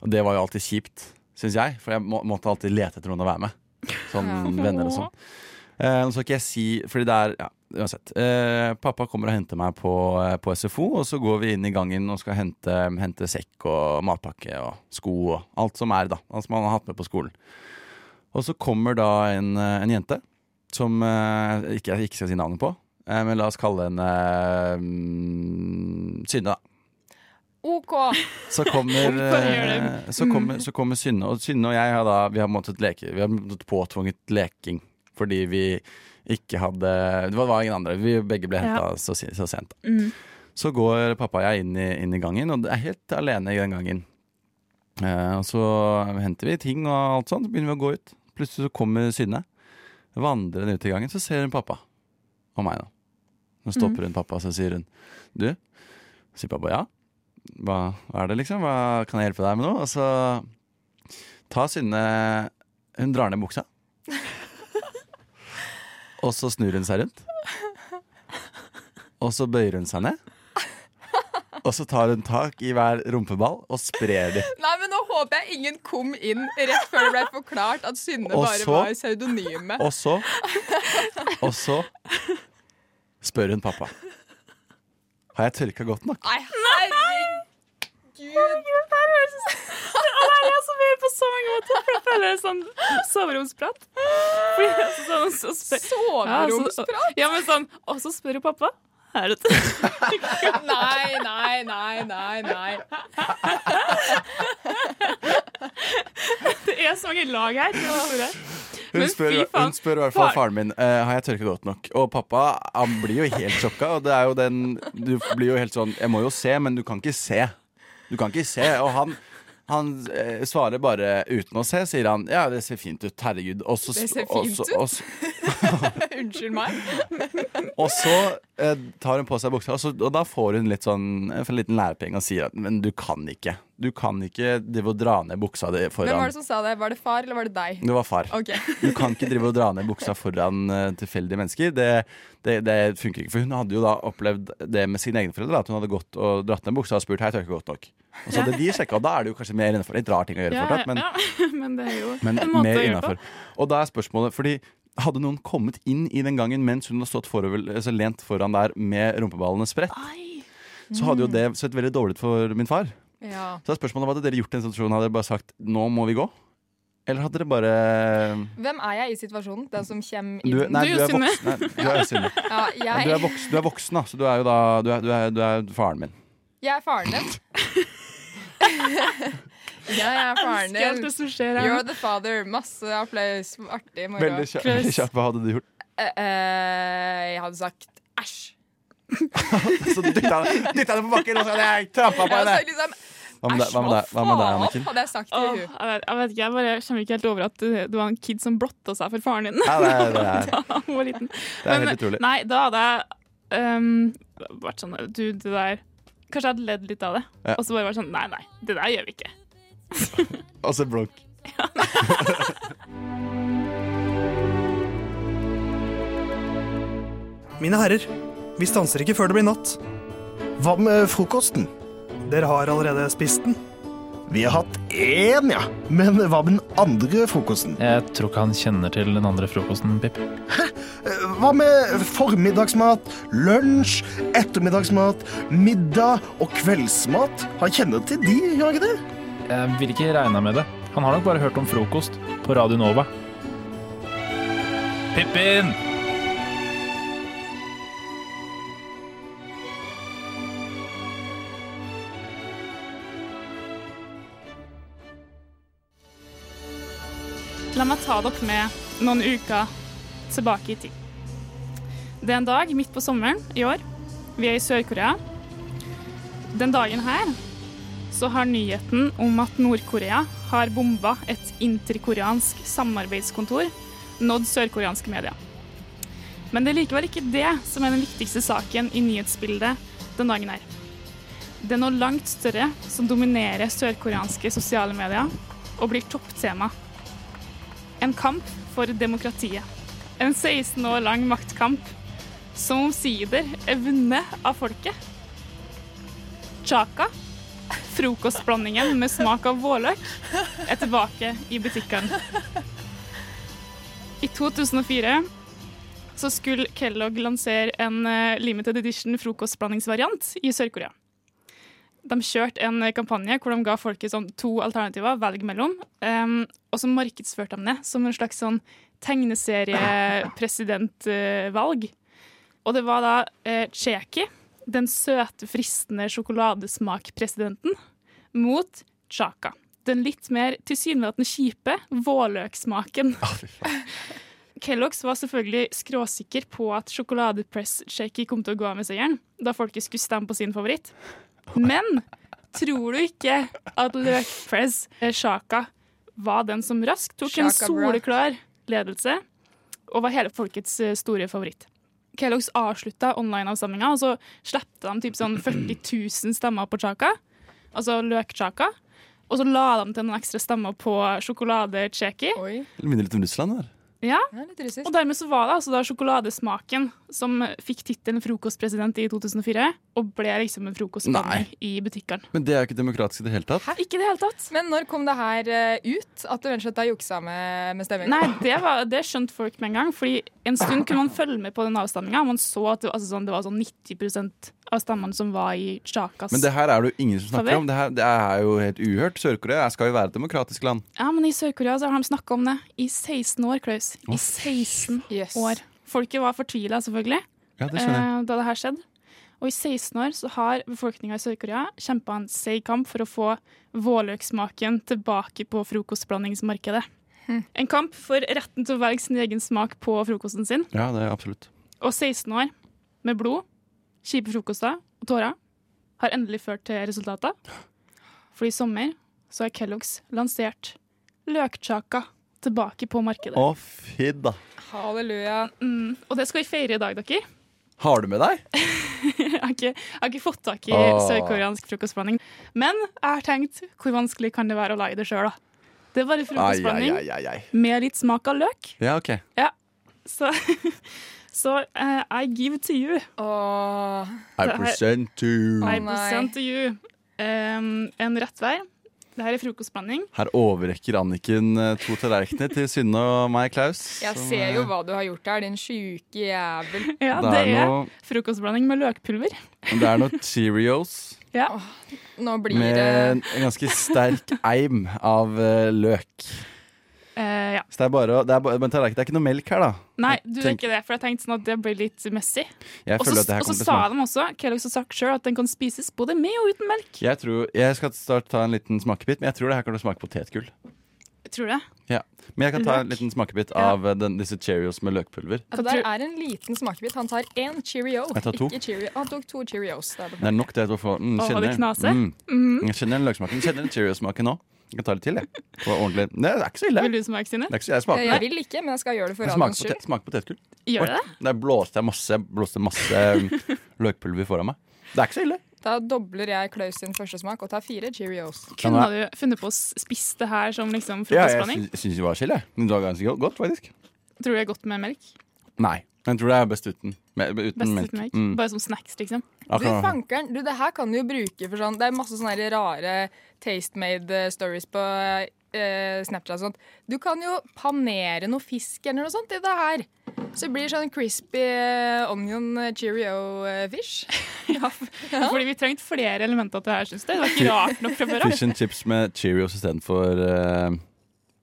Og det var jo alltid kjipt, syns jeg, for jeg må, måtte alltid lete etter noen å være med. Sånn venner og sånn. Eh, nå skal ikke jeg si Fordi det er Ja, uansett. Eh, pappa kommer og henter meg på, eh, på SFO, og så går vi inn i gangen og skal hente, hente sekk og matpakke og sko og alt som er, da. Alt som han har hatt med på skolen. Og så kommer da en, eh, en jente som eh, ikke, jeg ikke skal si navnet på, men la oss kalle henne eh, mm, Synne, da. OK. Så kommer, eh, så kommer, så kommer Synne, og Synne og jeg har da Vi har måttet leke Vi har måttet påtvunget leking fordi vi ikke hadde Det var, ingen andre. Vi begge ble henta Ja. så, så sent. Mm. Så går pappa og jeg inn i, inn i gangen, og er helt alene i den gangen. Eh, og så henter vi ting og alt sånt, så begynner vi å gå ut. Plutselig så kommer Synne. Vandrende ut i gangen, så ser hun pappa. Og meg, da. Nå stopper Mm. hun pappa, så sier hun Du? Så sier pappa ja. Hva, hva er det, liksom? Hva kan jeg hjelpe deg med nå? Og så tar Synne Hun drar ned buksa. Og så snur hun seg rundt. Og så bøyer hun seg ned. Og så tar hun tak i hver rumpeball og sprer de. Nei, men nå håper jeg ingen kom inn rett før det ble forklart at Synne bare var pseudonymet. Og så Og så spør hun pappa. Har jeg tørka godt nok? Nei, herregud! Jeg så mye på så mange måter, for jeg føler det er sånn soveromsprat. Fordi det er sånn, så Soveromsprat? Ja, ja, men sånn, og så spør jo pappa. Er det Nei, nei, nei, nei, nei. Det er så mange lag her. Hun spør, hun spør i hvert fall faren min uh, Har jeg tørket godt nok. Og pappa han blir jo helt sjokka. Og det er jo den Du blir jo helt sånn Jeg må jo se, men du kan ikke se. Du kan ikke se. Og han, han eh, svarer bare uten å se, sier han. Ja, det ser fint ut. Herregud. Og så, Det ser fint så- ut. Unnskyld meg. Og så eh, tar hun på seg buksa, og, så, og da får hun litt sånn en liten lærepenge og sier at men du kan ikke. Du kan ikke drive og dra ned buksa di Hvem var det som sa det? Var det far, eller var det deg? Det var far. Okay. Du kan ikke drive og dra ned buksa foran uh, tilfeldige mennesker. Det, det, det funker ikke. For hun hadde jo da opplevd det med sine egne foreldre. At hun hadde gått og dratt ned buksa og spurt Hei, ikke godt nok. Og så hadde de sjekka, og da er det jo kanskje mer innenfor. Litt rar ting å gjøre Ja, fortsatt, men, ja, men det er jo men en måte mer gjøre innafor. på. Og da er spørsmålet fordi hadde noen kommet inn i den gangen mens hun hadde stått forover, altså lent foran der med rumpeballene spredt, så hadde jo det sett veldig dårlig ut for min far. Ja. Så spørsmålet var, hadde dere gjort i den situasjonen? Hadde dere bare sagt 'nå må vi gå'? Eller hadde dere bare Hvem er jeg i situasjonen? Den som kommer inn? du, Nei, du er. Nei, du er Synne. Ja, Ja, jeg, Du, er voksen, du er voksen, da, så du er jo da Du er, du er, du er faren min. jeg er faren din. jeg er faren din. alt det som skjer her. You're the father. Masse applaus. Artig moro. Veldig kjapt. Veldig kjapt. Hva hadde du gjort? Uh, uh, jeg hadde sagt æsj. Så du dytta det på bakken, og så hadde jeg trampa på henne! liksom Hva med deg, Anniken? hadde jeg sagt til oh, hun. jeg, vet, jeg vet ikke, jeg bare kommer ikke helt over at du, du var en kid som blotta seg for faren din. Ja, det er- det er- da han var liten. Det er helt utrolig. Nei, da hadde jeg um, vært sånn Du, det der Kanskje jeg hadde ledd litt av det. Ja. Og så bare vært sånn Nei, nei, det der gjør vi ikke. Og så blunk. Mine herrer, vi stanser ikke før det blir natt. Hva med frokosten? Dere har allerede spist den. Vi har hatt én, ja. Men hva med den andre frokosten? Jeg tror ikke han kjenner til den andre frokosten, Pip. Hæ? Hva med formiddagsmat, lunsj, ettermiddagsmat, middag og kveldsmat? Han kjenner til de, gjør han ikke det? Jeg vil ikke regne med det. Han har nok bare hørt om frokost på Radio Nova. Pippin! La meg ta dere med noen uker tilbake i tid. Det er en dag midt på sommeren i år. Vi er i Sør-Korea. Den dagen her så har nyheten om at Nord-Korea har bomba et interkoreansk samarbeidskontor, nådd sørkoreanske medier. Men det er likevel ikke det som er den viktigste saken i nyhetsbildet den dagen her. Det er noe langt større som dominerer sørkoreanske sosiale medier og blir topptema en kamp for demokratiet. En 16 år lang maktkamp som omsider er vunnet av folket. Chaka, frokostblandingen med smak av vårløk, er tilbake i butikkene. I 2004 så skulle Kellogg lansere en eh, limited edition frokostblandingsvariant i Sør-Korea. De kjørte en kampanje hvor de ga folket sånn to alternativer, velg mellom. Um, og så markedsførte de det som en slags sånn tegneseriepresidentvalg. og det var da eh, Cheki, den søte, fristende sjokoladesmakpresidenten, mot Chaka. Den litt mer tilsynelatende kjipe vårløksmaken. Kellogg's var selvfølgelig skråsikker på at sjokoladepress-shaky kom til å gå av med seieren, da folket skulle stemme på sin favoritt. Men tror du ikke at løkpress eh, Shaka var den som raskt tok en Shaka en soleklar ledelse, og var hele folkets eh, store favoritt? Kellogg's avslutta online-avstemninga, og så slepte de typ sånn 40 000 stemmer på Chaka, altså løk-Chaka. Og så la de til noen ekstra stemmer på sjokolade-Cheki. Det minner litt om Russland der. Ja, og dermed så var det altså da sjokoladesmaken som fikk tittelen frokostpresident i 2004, og ble liksom en frokostblanding i butikkene. Men det er jo ikke demokratisk i det hele tatt. Ikke det hele tatt. Men når kom det her eh, ut? At du rett og slett juksa med, med stemminga? Nei, det, var, det skjønte folk med en gang. Fordi en stund kunne man følge med på den avstemminga. Man så at det, altså sånn, det var sånn 90% av stemmene som var i Chakas. Men det her er det jo ingen som snakker om. Det, her, det er jo helt uhørt. Sør-Korea skal jo være et demokratisk land. Ja, men i Sør-Korea så har de snakka om det i 16 år, Klaus. I 16 år. Folket var fortvila, selvfølgelig, Ja, det eh, da det her skjedde. Og i 16 år så har befolkninga i Sør-Korea kjempa en seig kamp for å få vårløksmaken tilbake på frokostblandingsmarkedet. En kamp for retten til å velge sin egen smak på frokosten sin. Ja, det er absolutt. Og 16 år med blod, kjipe frokoster og tårer har endelig ført til resultater. For i sommer så har Kellogg's lansert løkchaka tilbake på markedet. Å, fy da. Halleluja. Mm, og det skal vi feire i dag, dere. Har du med deg? jeg, har ikke, jeg har ikke fått tak i oh. sørkoreansk frokostblanding. Men jeg har tenkt hvor vanskelig kan det være å lage det sjøl, da. Det er bare frokostblanding Ai, ai, ai, ai. med litt smak av løk. Ja, OK. Ja, så, så uh, I give to you. I present to I present to you. Um, en rettvei. Det her er frokostblanding. Her overrekker Anniken eh, to tallerkener til Synne og meg, Klaus. Jeg som, ser jo eh, hva du har gjort her, din sjuke jævel. Ja, Det det er er noe- frokostblanding med løkpulver. Det er noe Cheerios Ja. Nå blir med det en ganske sterk eim av eh, løk. Eh, ja. Så det er bare, å- det er, bare- men tallerken, det er ikke noe melk her, da. Nei, du er ikke det, for jeg tenkte sånn at det blir litt messy. Jeg Og så at det her og så kommer til å sa de også, Kellogg's har sagt sjøl, at den kan spises både med og uten melk. Jeg, tror, jeg skal snart ta en liten smakebit, men jeg tror det her kan smake potetgull. Tror du det? Ja. Men jeg kan ta en liten smakebit av ja. den, disse Cheerios med løkpulver. Altså, der er en liten smakebit. Han tar én Cheerio, Jeg tar to. ikke Cheerio. Han tok to Cheerios. Det er Det er nok det til å få mm, kjenner, det knaser? Mm. Mhm. Jeg kjenner den løksmaken. Kjenner den Cheerios-smaken nå. Jeg kan ta litt til, jeg. Det var ordentlig. Nei, det er ikke så ille. Vil du smake, Stine? Det er ikke så, jeg smaker Jeg vil ikke, men jeg skal gjøre det for radioens skyld. Smak potetgull. Gjør Oi, det? Der blåste jeg masse, blåste masse um, løkpulver foran meg. Det er ikke så ille. Da dobler jeg Klaus sin første smak og tar fire Cheerios. Kunne du funnet på å spise det her som liksom Ja, jeg frokostblanding? syns- det var chill, jeg. Men det var ganske godt, godt, faktisk. Tror du det er godt med melk? Nei. Jeg tror det er best uten, med, uten Best melk. uten melk? Mm. Bare som snacks, liksom? Du fankeren, du, det her kan du jo bruke for sånn Det er masse sånne rare taste-made stories på eh, Snapchat og sånt. Du kan jo panere noe fisk eller noe sånt i det her. Så det blir sånn crispy eh, onion cheerio eh, fish. ja, Fordi vi trengte flere elementer til det her, syns jeg. Det var ikke rart nok fra før av. Fish and chips med Cheerios istedenfor uh,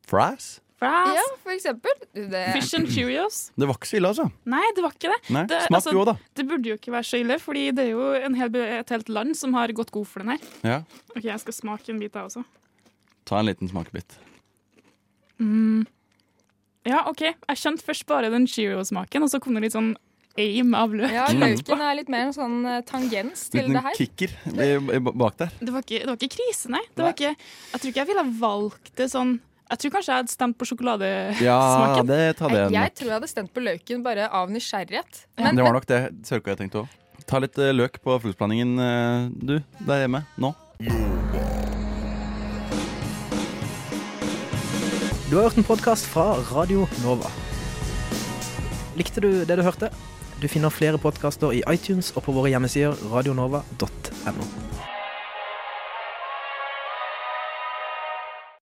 fries. Fries. Ja, for eksempel. Det, Fish and Cheerios. Det var ikke så ille, altså. Nei, det var ikke det. Nei, det, smak altså, jo da. Det burde jo ikke være så ille, Fordi det er jo en hel, et helt land som har gått god for den her. Ja. Ok, Jeg skal smake en bit, jeg også. Ta en liten smakebit. Mm. Ja, OK. Jeg skjønte først bare den Cheerio-smaken, og så kom det litt sånn aim av løk. ja, løken er litt mer en sånn eh, tangens til Liten det her. kicker i, i, bak der. Det var ikke, det var ikke krise, nei. Det var ikke, jeg tror ikke jeg ville ha valgt det sånn Jeg tror kanskje jeg hadde stemt på sjokoladesmaken. Ja, det tar det Jeg, jeg tror jeg hadde stemt på løken bare av nysgjerrighet. Det var nok det Sørkorea tenkte òg. Ta litt eh, løk på frokostblandingen, eh, du, der hjemme, nå. Du har hørt en podkast fra Radio Nova. Likte du det du hørte? Du finner flere podkaster i iTunes og på våre hjemmesider radionova.no.